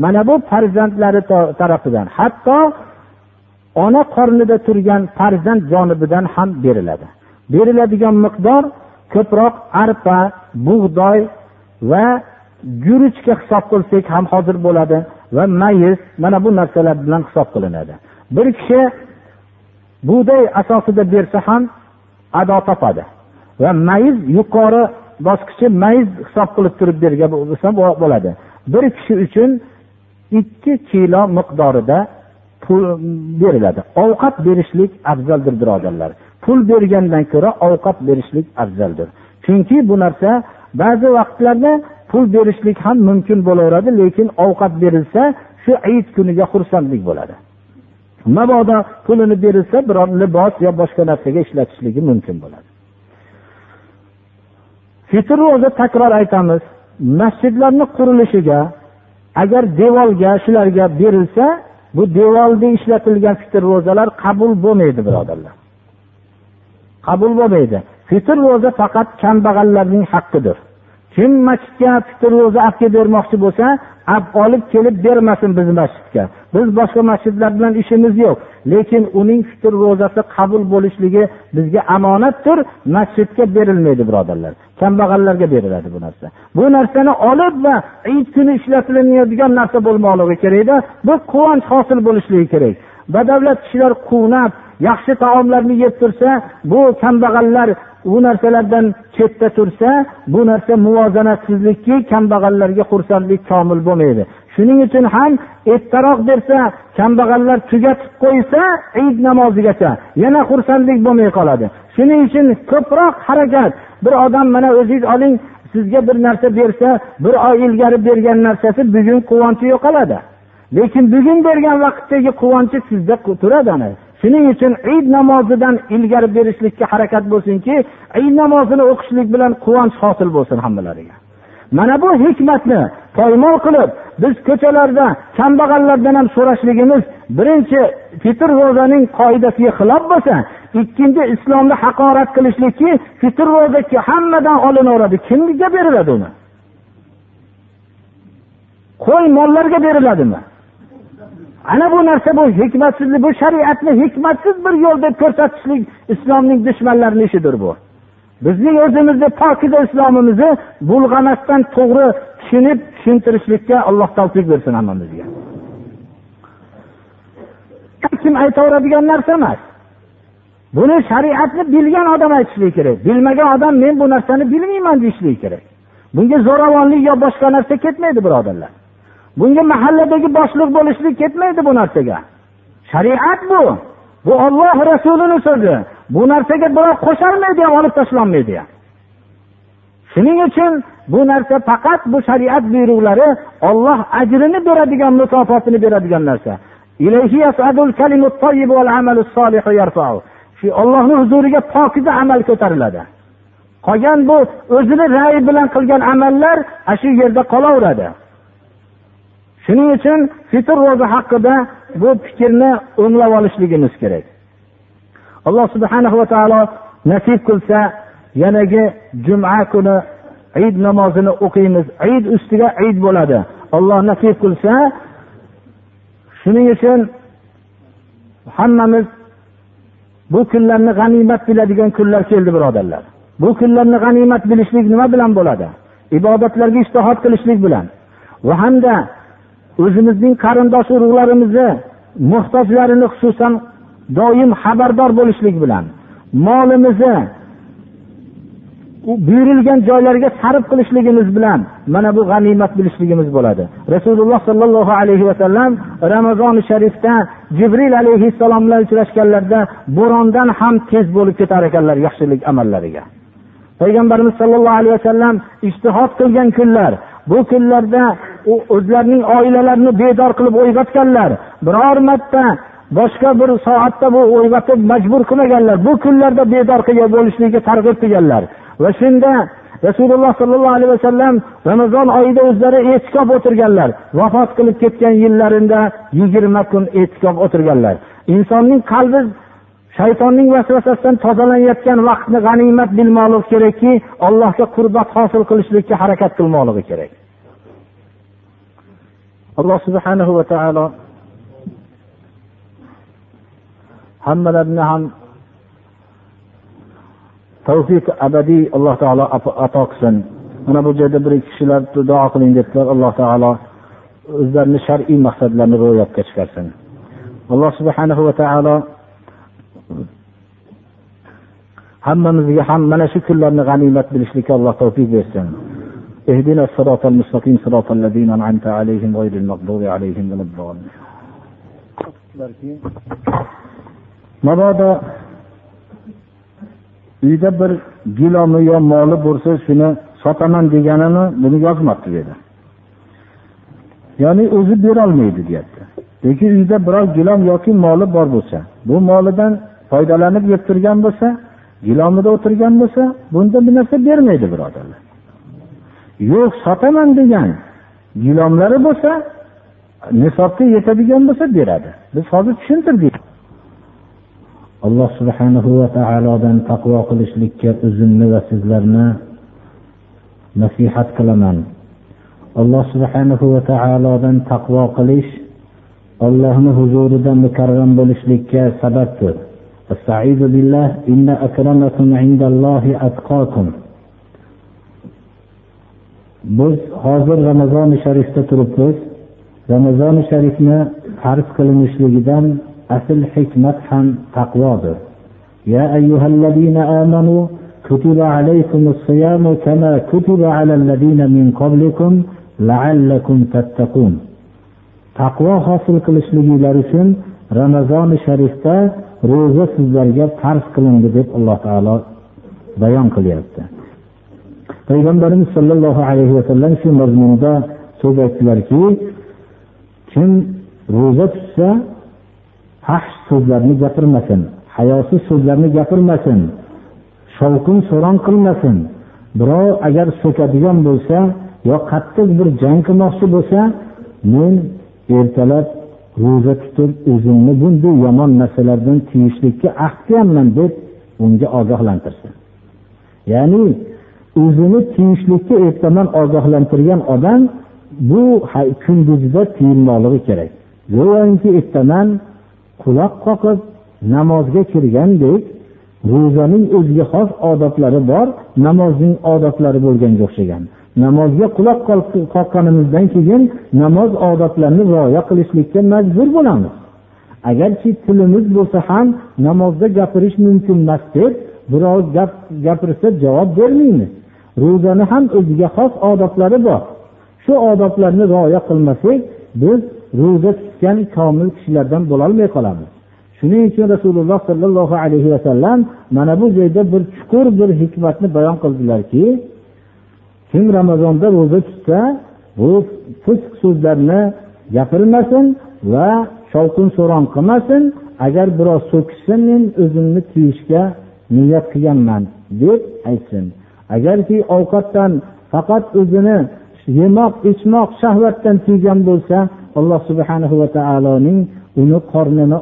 Mana bu farzandlari tarafidan hatto ona qornida turgan farzand jonibidan ham beriladi. Beriladigan miqdor ko'proq arpa bug'doy va guruchga hisob qilsak ham hozir bo'ladi va mayiz mana bu narsalar bilan hisob qilinadi. Bir kishi bug'doy asosida bersa ham ado topadi va mayiz yuqori bosqichi mayiz hisob qilib turib bergan bo'lsa bo'ladi. Bir kishi uchun ikki kilo miqdorida pul beriladi. Ovqat berishlik afzaldir birodarlar. Pul bergandan ko'ra ovqat berishlik afzaldir. Chunki bu narsa ba'zi vaqtlarda pul berishlik ham mumkin bo'laveradi lekin ovqat berilsa shu hayit kuniga xursandlik bo'ladi. Mabodo pulini berilsa biror libos yo boshqa narsaga ishlatishligi mumkin bo'ladi. Fitr ro'za takror aytamiz masjidlarni qurilishiga agar devorga shularga berilsa bu devorda ishlatilgan fitr ro'zalar qabul bo'lmaydi birodarlar. Qabul bo'lmaydi. Fitr ro'za faqat kambag'allarning haqqidir. Kim masjidga fitr ro'za olib kelib bermoqchi bo'lsa olib kelib bermasin bizni masjidga. Biz boshqa masjidlar bilan ishimiz yo'q lekin uning fitr ro'zasi qabul bo'lishligi bizga omonatdir masjidga berilmaydi birodarlar. Kambag'allarga beriladi bu narsa. Bu narsani olib va id kuni ishlatilinadigan narsa bo'lmoqligi kerakda bu quvonch hosil bo'lishligi kerak. Badavlat kishilar quvnab yaxshi taomlarni yeb tursa bu kambag'allar u narsalardan chetda tursa bu narsa muvozanatsizlikki kambag'allarga xursandlik komil bo'lmaydi. Shuning uchun ham ertaroq bersa kambag'allar tugatib qo'ysa id namozigacha yana xursandlik bo'lmay qoladi. Shuning uchun ko'proq harakat. Bir odam mana o'zingiz oling sizga bir narsa bersa bir oy ilgari bergan narsasi bugun quvonchi yo'qoladi. Lekin bugun bergan vaqtdagi quvonchi sizda turadi shuning uchun id namozidan ilgari berishlikka harakat bo'lsinki id namozini o'qishlik bilan quvonch hosil bo'lsin hammalariga. Mana bu hikmatni poymol qilib biz ko'chalarda kambag'allardan ham so'rashligimiz birinchi fitr ro'zaning qoidasiga xilof bo'lsa ikkinchi islomni haqorat qilishlikki fitr ro'za hammadan olinaveradi kimga beriladi uni? Qo'y mollarga beriladimi? Ana bu narsa bu hikmatsizlik bu shariatni hikmatsiz bir yo'l deb ko'rsatishlik islomning dushmanlarini ishidir bu. Bizning o'zimizni pokiza islomimizni bulg'amasdan to'g'ri tushunib tushuntirishlikka alloh tavfiq bersin hammamizga. Kim aytaveradigan narsa emas. Buni shariatni bilgan odam aytishligi kerak. Bilmagan odam men bu narsani bilmayman deyishligi kerak. Bunga zo'ravonlik yo boshqa narsa ketmaydi birodarlar. Bunga mahalladagi boshliq bo'lishlik ketmaydi bu narsaga. Shariat bu. Bu olloh rasulini so'zi. Bu narsaga birov qo'sholmaydi ham olib tashlanmaydi ham. Shuning uchun bu narsa faqat bu shariat buyruqlari olloh ajrini beradigan mukofotini beradigan narsa. Shu ollohni huzuriga pokiza amal ko'tariladi. Qolgan bu o'zini ray bilan qilgan amallar ana shu yerda qolaveradi. Shuning uchun fitr ro'za haqida bu fikrni o'nglab olishligimiz kerak. Alloh subhana va taolo nasib qilsa yanagi juma kuni id namozini o'qiymiz. Id ustiga id bo'ladi. Alloh nasib qilsa shuning uchun hammamiz bu kunlarni g'animat biladigan kunlar keldi birodarlar. Bu kunlarni g'animat bilishlik nima bilan bo'ladi? Ibodatlarga ishtihod qilishlik bilan. Va hamda o'zimizning qarindosh urug'larimizni muhtojlarini xususan doim xabardor bo'lishlik bilan molimizni buyurilgan joylarga sarf qilishligimiz bilan mana bu g'animat bilishligimiz bo'ladi. Rasululloh sollallohu alayhi vasallam ramazoni sharifda jibril alayhissalom bilan uchrashganlarida bo'rondan ham tez bo'lib ketar ekanlar yaxshilik amallariga. Payg'ambarimiz sollallohu alayhi vasallam ishtihod qilgan kunlar bu kunlarda o'zlarining oilalarini bedor qilib o'yg'otganlar biror marta boshqa bir soatda bu o'yg'otib majbur qilmaganlar. Bu kunlarda bedor qilgan bo'lishlikka targ'ib qilganlar. Va shunda rasululloh sollallohu alayhi vasallam ramazon oyida o'zlari e'tikob o'tirganlar. Vafot qilib ketgan yillarida yigirma kun e'tikob o'tirganlar. Insonning qalbi shaytonning vasvasasidan tozalanayotgan vaqtni g'animat bilmoqligi kerakki allohga qurbat hosil qilishlikka harakat qilmoqligi kerak. Alloh subhanahu va taolo hammalarini ham tavfiq abadiy alloh taolo ato qilsin. Mana bu joyda bir ikki kishilar duo qiling debdilar alloh taolo o'zlarini shar'iy maqsadlarini ro'yobga chiqarsin. Alloh subhanahu va taolo hammamizga ham mana shu kunlarni g'animat bilishlikka alloh tavfiq bersin اهدنا الصراط المستقيم صراط الذين أنعمت عليهم غير المغضوب عليهم ولا الضالين mabodo uyda bir gilomi yo moli bo'lsa shuni sotaman deganini buni yozmabdi bu yerda ya'ni o'zi berolmaydi deyapti lekin uyda biror gilom yoki moli bor bo'lsa bu molidan foydalanib yeb turgan bo'lsa gilomida o'tirgan bo'lsa bunda bir narsa bermaydi birodarlar. Yo'q sotaman degan gilomlari bo'lsa nisobga yetadigan bo'lsa beradi. Biz hozir tushuntirdik. Alloh subhanahu va taolodan taqvo qilishlikka o'zimni va sizlarni nasihat qilaman. Alloh subhanahu va taolodan taqvo qilish ollohni huzurida mukarram bo'lishlikka sababdir. biz hozir ramazoni sharifda turibmiz ramazoni sharifni farz qilinishligidan asl hikmat ham taqvodir يا أيها الذين آمنوا كتب عليكم الصيام كما كتب على الذين من قبلكم لعلكم تتقون taqvo hosil qilishliginglar uchun ramazoni sharifda ro'za sizlarga farz qilindi deb alloh taolo bayon qilyapti. Payg'ambarimiz sollallohu alayhi vasallam shu mazmunda so'z aytdilarki kim ro'za tutsa fahsh so'zlarni gapirmasin hayosiz so'zlarni gapirmasin shovqin so'ron qilmasin birov agar so'kadigan bo'lsa yo qattiq bir jang qilmoqchi bo'lsa men ertalab ro'za tutib o'zimni bunday yomon narsalardan tiyishlikka ahd deb unga ogohlantirsin. Ya'ni o'zini tiyishlikka ertaman ogohlantirgan odam bu kunduzda tiyilmoqligi kerak. Go'yoki ertaman quloq qoqib namozga kirgandek ro'zaning o'ziga xos odoblari bor namozning odoblari bo'lganga o'xshagan. Namozga quloq qoqqanimizdan keyin namoz odatlarini rioya qilishlikka majbur bo'lamiz. Agarki tilimiz bo'lsa ham namozda gapirish mumkin emas deb biroz gap gapirsa javob bermaymiz. Ro'zani ham o'ziga xos odoblari bor. Shu odoblarni rioya qilmasak biz ro'za tutgan komil kishilardan bo'lolmay qolamiz. Shuning uchun rasululloh sollallohu alayhi vasallam mana bu joyda bir chuqur bir hikmatni bayon qildilarki kim ramazonda ro'za tutsa bu fisq so'zlarni gapirmasin va shovqin suron qilmasin. Agar biroz so'kishsa men o'zimni tiyishga niyat qilganman deb aytsin. Agarki ovqatdan faqat o'zini yemoq ichmoq shahvatdan tiygan bo'lsa alloh subhanahu va taoloning uni qornini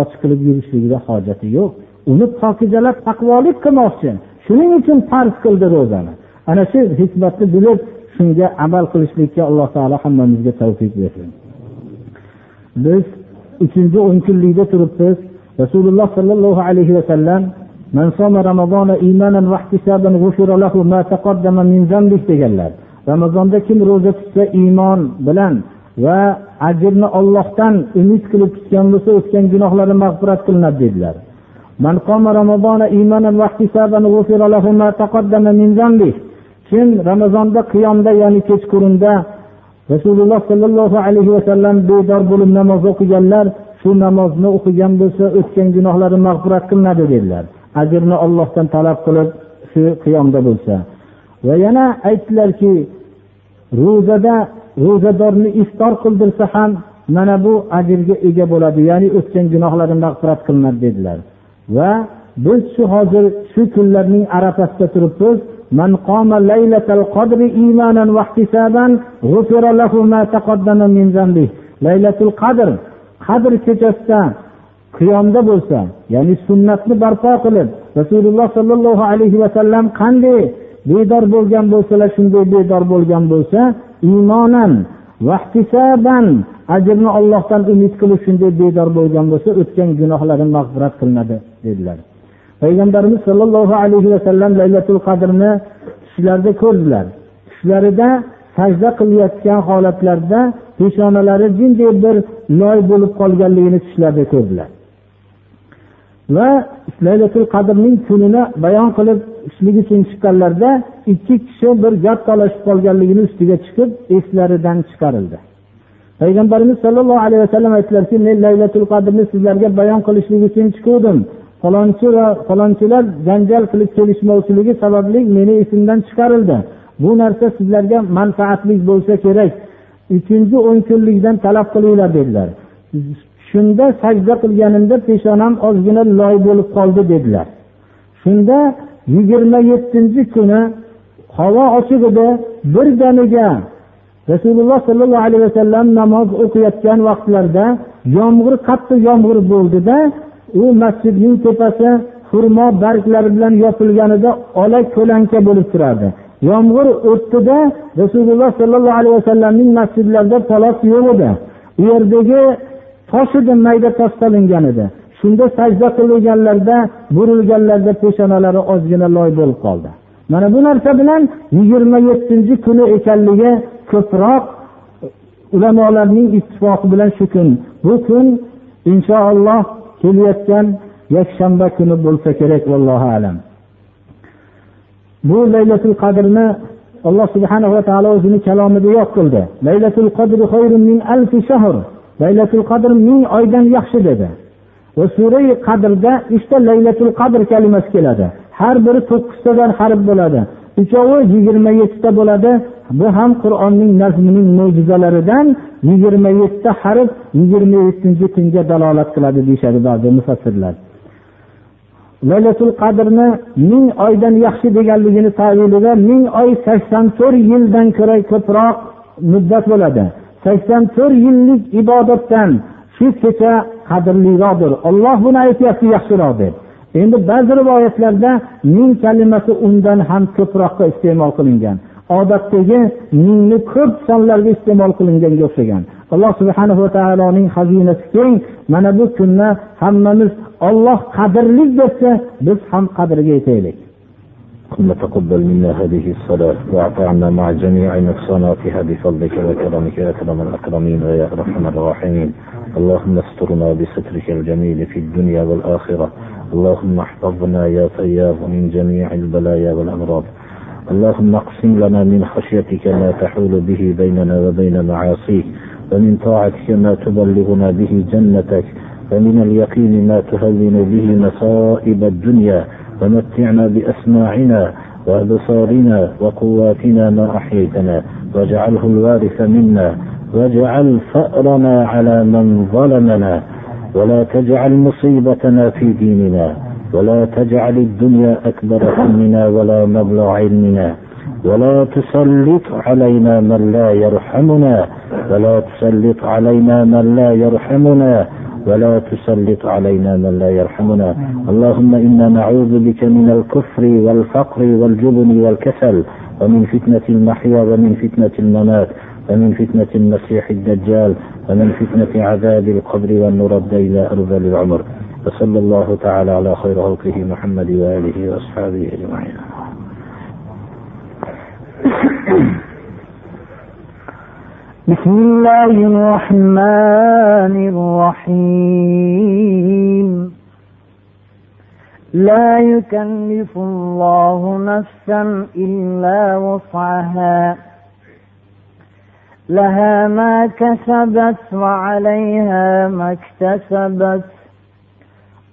och qilib yurishligiga hojati yo'q. Uni pokizalab taqvolik qilmoqchi. Shuning uchun farz qildi ro'zani. ana shu hikmatni bilib shunga amal qilishlikka alloh taolo hammamizga tavfiq bersin biz uchinchi o'n kunlikda turibmiz rasululloh sollallohu alayhi vasallam من صام رمضان إيمانا واحتسابا غفر له ما تقدم من ذنبه deganlar ramazonda kim ro'za tutsa iymon bilan va ajrni ollohdan umid qilib tutgan bo'lsa o'tgan gunohlari mag'firat qilinadi dedilar kim ramazonda qiyomda ya'ni kechqurunda rasululloh sollallohu alayhi vasallam bedor bo'lib namoz o'qiganlar shu namozni o'qigan bo'lsa o'tgan gunohlari mag'firat qilinadi dedilar. Ajrni ollohdan talab qilib shu qiyomda bo'lsa. Va yana aytdilarki ro'zada ro'zadorni iftor qildirsa ham mana bu ajrga ega bo'ladi ya'ni o'tgan gunohlari mag'firat qilinadi dedilar. Va biz shu hozir shu kunlarning arafasida turibmiz. من قام ليلة القدر إيمانا واحتسابا غفر له ما تقدم من ذنبه ليلة القدر qadr kechasida qiyomda bo'lsa ya'ni sunnatni barpo qilib rasululloh sollallohu alayhi vasallam qanday bedor bo'lgan bo'lsalar shunday bedor bo'lgan bo'lsa iymonan vahtisaban ajrni ollohdan umid qilib shunday bedor bo'lgan bo'lsa o'tgan gunohlari mag'firat qilinadi dedilar Payg'ambarimiz sollallohu alayhi vasallam laylatul qadrni tushlarida ko'rdilar. Tushlarida sajda qilayotgan holatlarida peshonalari jinday bir loy bo'lib qolganligini tushlarida ko'rdilar. Va laylatul qadrning kunini bayon qilib ishlik uchun chiqqanlarida ikki kishi bir gap talashib qolganligini ustiga chiqib eslaridan chiqarildi. Payg'ambarimiz sollallohu alayhi vasallam aytdilarki men laylatul qadrni sizlarga bayon qilishlik uchun chiquvdim. Falonchi va falonchilar janjal qilib kelishmovchiligi sababli meni esimdan chiqarildi. Bu narsa sizlarga manfaatli bo'lsa kerak. Uchinchi o'n kunlikdan talab qilinglar dedilar. Shunda sajda qilganimda peshonam ozgina loy bo'lib qoldi dedilar. Shunda yigirma yettinchi kuni havo ochiq edi birdaniga rasululloh sollallohu alayhi vasallam namoz o'qiyotgan vaqtlarida yomg'ir qattiq yomg'ir bo'ldida u masjidning tepasi xurmo barglari bilan yopilganida ola ko'lanka bo'lib turardi yomg'ir o'tdida rasululloh sollallohu alayhi vasallamning masjidlarida palos yo'q edi. U yerdagi tosh edi mayda tosh solingan edi. Shunda sajda qilganlarda burilganlarda peshonalari ozgina loy bo'lib qoldi. Mana bu narsa bilan yigirma yettinchi kuni ekanligi ko'proq ulamolarning ittifoqi bilan shu kun. Bu kun inshaalloh kelayotgan yakshanba kuni bo'lsa kerak vallohu alam. Bu laylatul qadrni alloh subhana va taolo o'zini kalomida yo'q qildi. Laylatul qadr min alfi shahr. Laylatul qadr ming oydan yaxshi dedi. Va surai qadrda uchta laylatul qadr kalimasi keladi. Har biri to'qqiztadan harf bo'ladi. Uchovi yigirma yettita bo'ladi. Bu ham qur'onning nazmining mo'jizalaridan yigirma yettita harf yigirma yettinchi kunga dalolat qiladi deyishadi ba'zi mufassirlar. Laylatul qadrni ming oydan yaxshi deganligini tavilida ming oy sakson to'rt yildan ko'ra ko'proq muddat bo'ladi. Sakson to'rt yillik ibodatdan shu kecha qadrliroqdir. Olloh buni aytyapti yaxshiroq deb. Endi ba'zi rivoyatlarda ming kalimasi undan ham ko'proqqa iste'mol qilingan. odatdagi mingni ko'p sonlarga iste'mol qilinganga o'xshagan alloh subhana va taoloning xazinasi keng mana bu kunni hammamiz olloh qadrli debsa biz ham qadriga yetaylik اللهم تقبل منا هذه الصلاة واعف عنا مع جميع نقصاناتها بفضلك وكرمك يا أكرم الأكرمين ويا أرحم الراحمين اللهم استرنا بسترك الجميل في الدنيا والآخرة اللهم احفظنا يا فياض من جميع البلايا والأمراض اللهم اقسم لنا من خشيتك ما تحول به بيننا وبين معاصيك ومن طاعتك ما تبلغنا به جنتك ومن اليقين ما تهون به مصائب الدنيا ومتعنا بأسماعنا وأبصارنا وقواتنا ما أحييتنا واجعله الوارث منا واجعل فأرنا على من ظلمنا ولا تجعل مصيبتنا في ديننا. ولا تجعل الدنيا أكبر همنا ولا مبلغ علمنا ولا تسلط علينا من لا يرحمنا ولا تسلط علينا من لا يرحمنا ولا تسلط علينا من لا يرحمنا. اللهم إنا نعوذ بك من الكفر والفقر والجبن والكسل ومن فتنة المحيا ومن فتنة الممات ومن فتنة المسيح الدجال ومن فتنة عذاب القبر والنرد إلى أرذل العمر. وصلى الله تعالى على خير خلقه محمد وآله وأصحابه أجمعين. بسم الله الرحمن الرحيم. لا يكلف الله نفسا إلا وسعها. لها ما كسبت وعليها ما اكتسبت.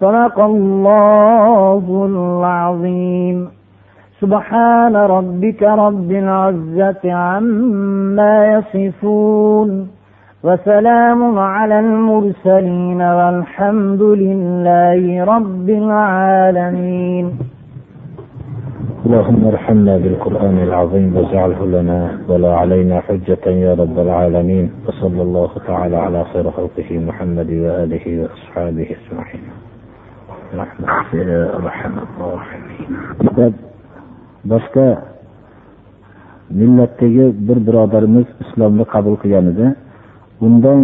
صدق الله العظيم. سبحان ربك رب العزة عما يصفون وسلام على المرسلين والحمد لله رب العالمين. اللهم ارحمنا بالقرآن العظيم واجعله لنا ولا علينا حجة يا رب العالمين. وصلى الله تعالى على خير خلقه محمد وآله وأصحابه أجمعين. Boshqa millatdagi bir birodarimiz islomni qabul qilgan edi. Undan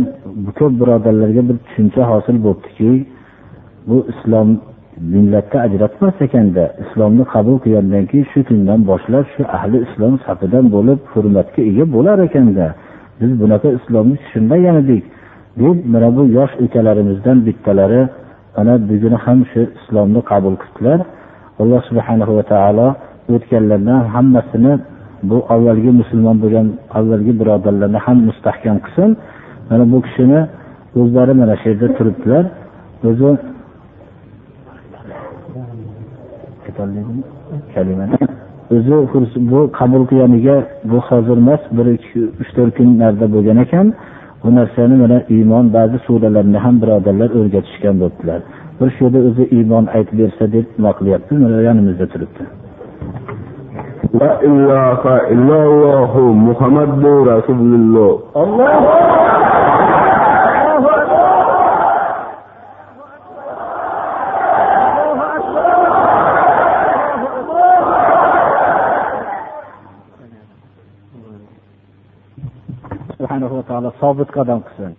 ko'p birodarlarga bir tushuncha hosil bo'libdiki bu islom millatda ajratmas ekanda islomni qabul qilgandan keyin shu kundan boshlab shu ahli islom safidan bo'lib hurmatga ega bo'lar ekanda biz bunaqa islomni tushunmagan edik deb mana bu yosh ukalarimizdan bittalari mana buguni ham shu islomni qabul qildilar. Alloh subhanahu va taolo o'tganlardan hammasini bu avvalgi musulmon bo'lgan avvalgi birodarlarni ham mustahkam qilsin. Mana bu kishini o'zlari mana shu yerda turibdilar. O'zi o'zi bu qabul qilganiga bu hozir emas bir ikki uch to'rt kun narida bo'lgan ekan. Bu narsani mana iymon ba'zi suralarni ham birodarlar o'rgatishgan bo'libdilar. Bir shu yerda o'zi iymon aytib bersa deb nima qilyapti? Mana yonimizda turibdi. La ilaha illalloh Muhammadur Rasululloh. Allohu subhanahu va taolo sobit qadam qilsin.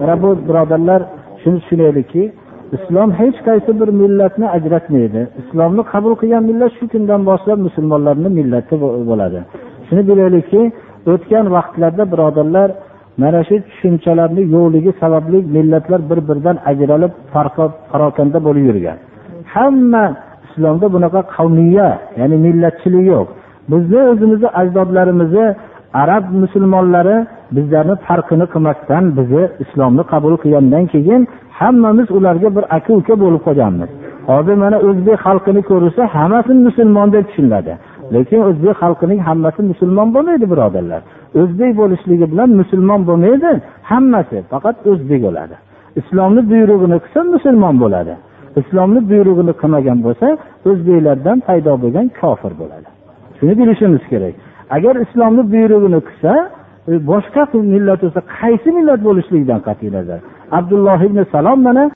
Mana bu birodarlar shuni tushunaylikki islom hech qaysi bir millatni ajratmaydi. Islomni qabul qilgan millat shu kundan boshlab musulmonlarni millati bo'ladi. Shuni bilaylikki o'tgan vaqtlarda birodarlar mana shu tushunchalarni yo'qligi sababli millatlar bir biridan ajralib parokanda bo'lib yurgan. Hamma islomda bunaqa qavmiya ya'ni millatchilik yo'q. Bizni o'zimizni ajdodlarimizni arab musulmonlari bizlarni farqini qilmasdan bizni islomni qabul qilgandan keyin hammamiz ularga bir aka uka bo'lib qolganmiz. Hozir mana o'zbek xalqini ko'rilsa hammasi musulmon deb tushuniladi. Lekin o'zbek xalqining hammasi musulmon bo'lmaydi birodarlar. O'zbek bo'lishligi bilan musulmon bo'lmaydi hammasi faqat o'zbek bo'ladi. Islomni buyrug'ini qilsa musulmon bo'ladi. Islomni buyrug'ini qilmagan bo'lsa o'zbeklardan paydo bo'lgan kofir bo'ladi. Shuni bilishimiz kerak. Agar islomni buyrug'ini qilsa e, boshqa millat bo'lsa qaysi millat bo'lishligidan qat'iy nazar? Abdulloh ibn salom mana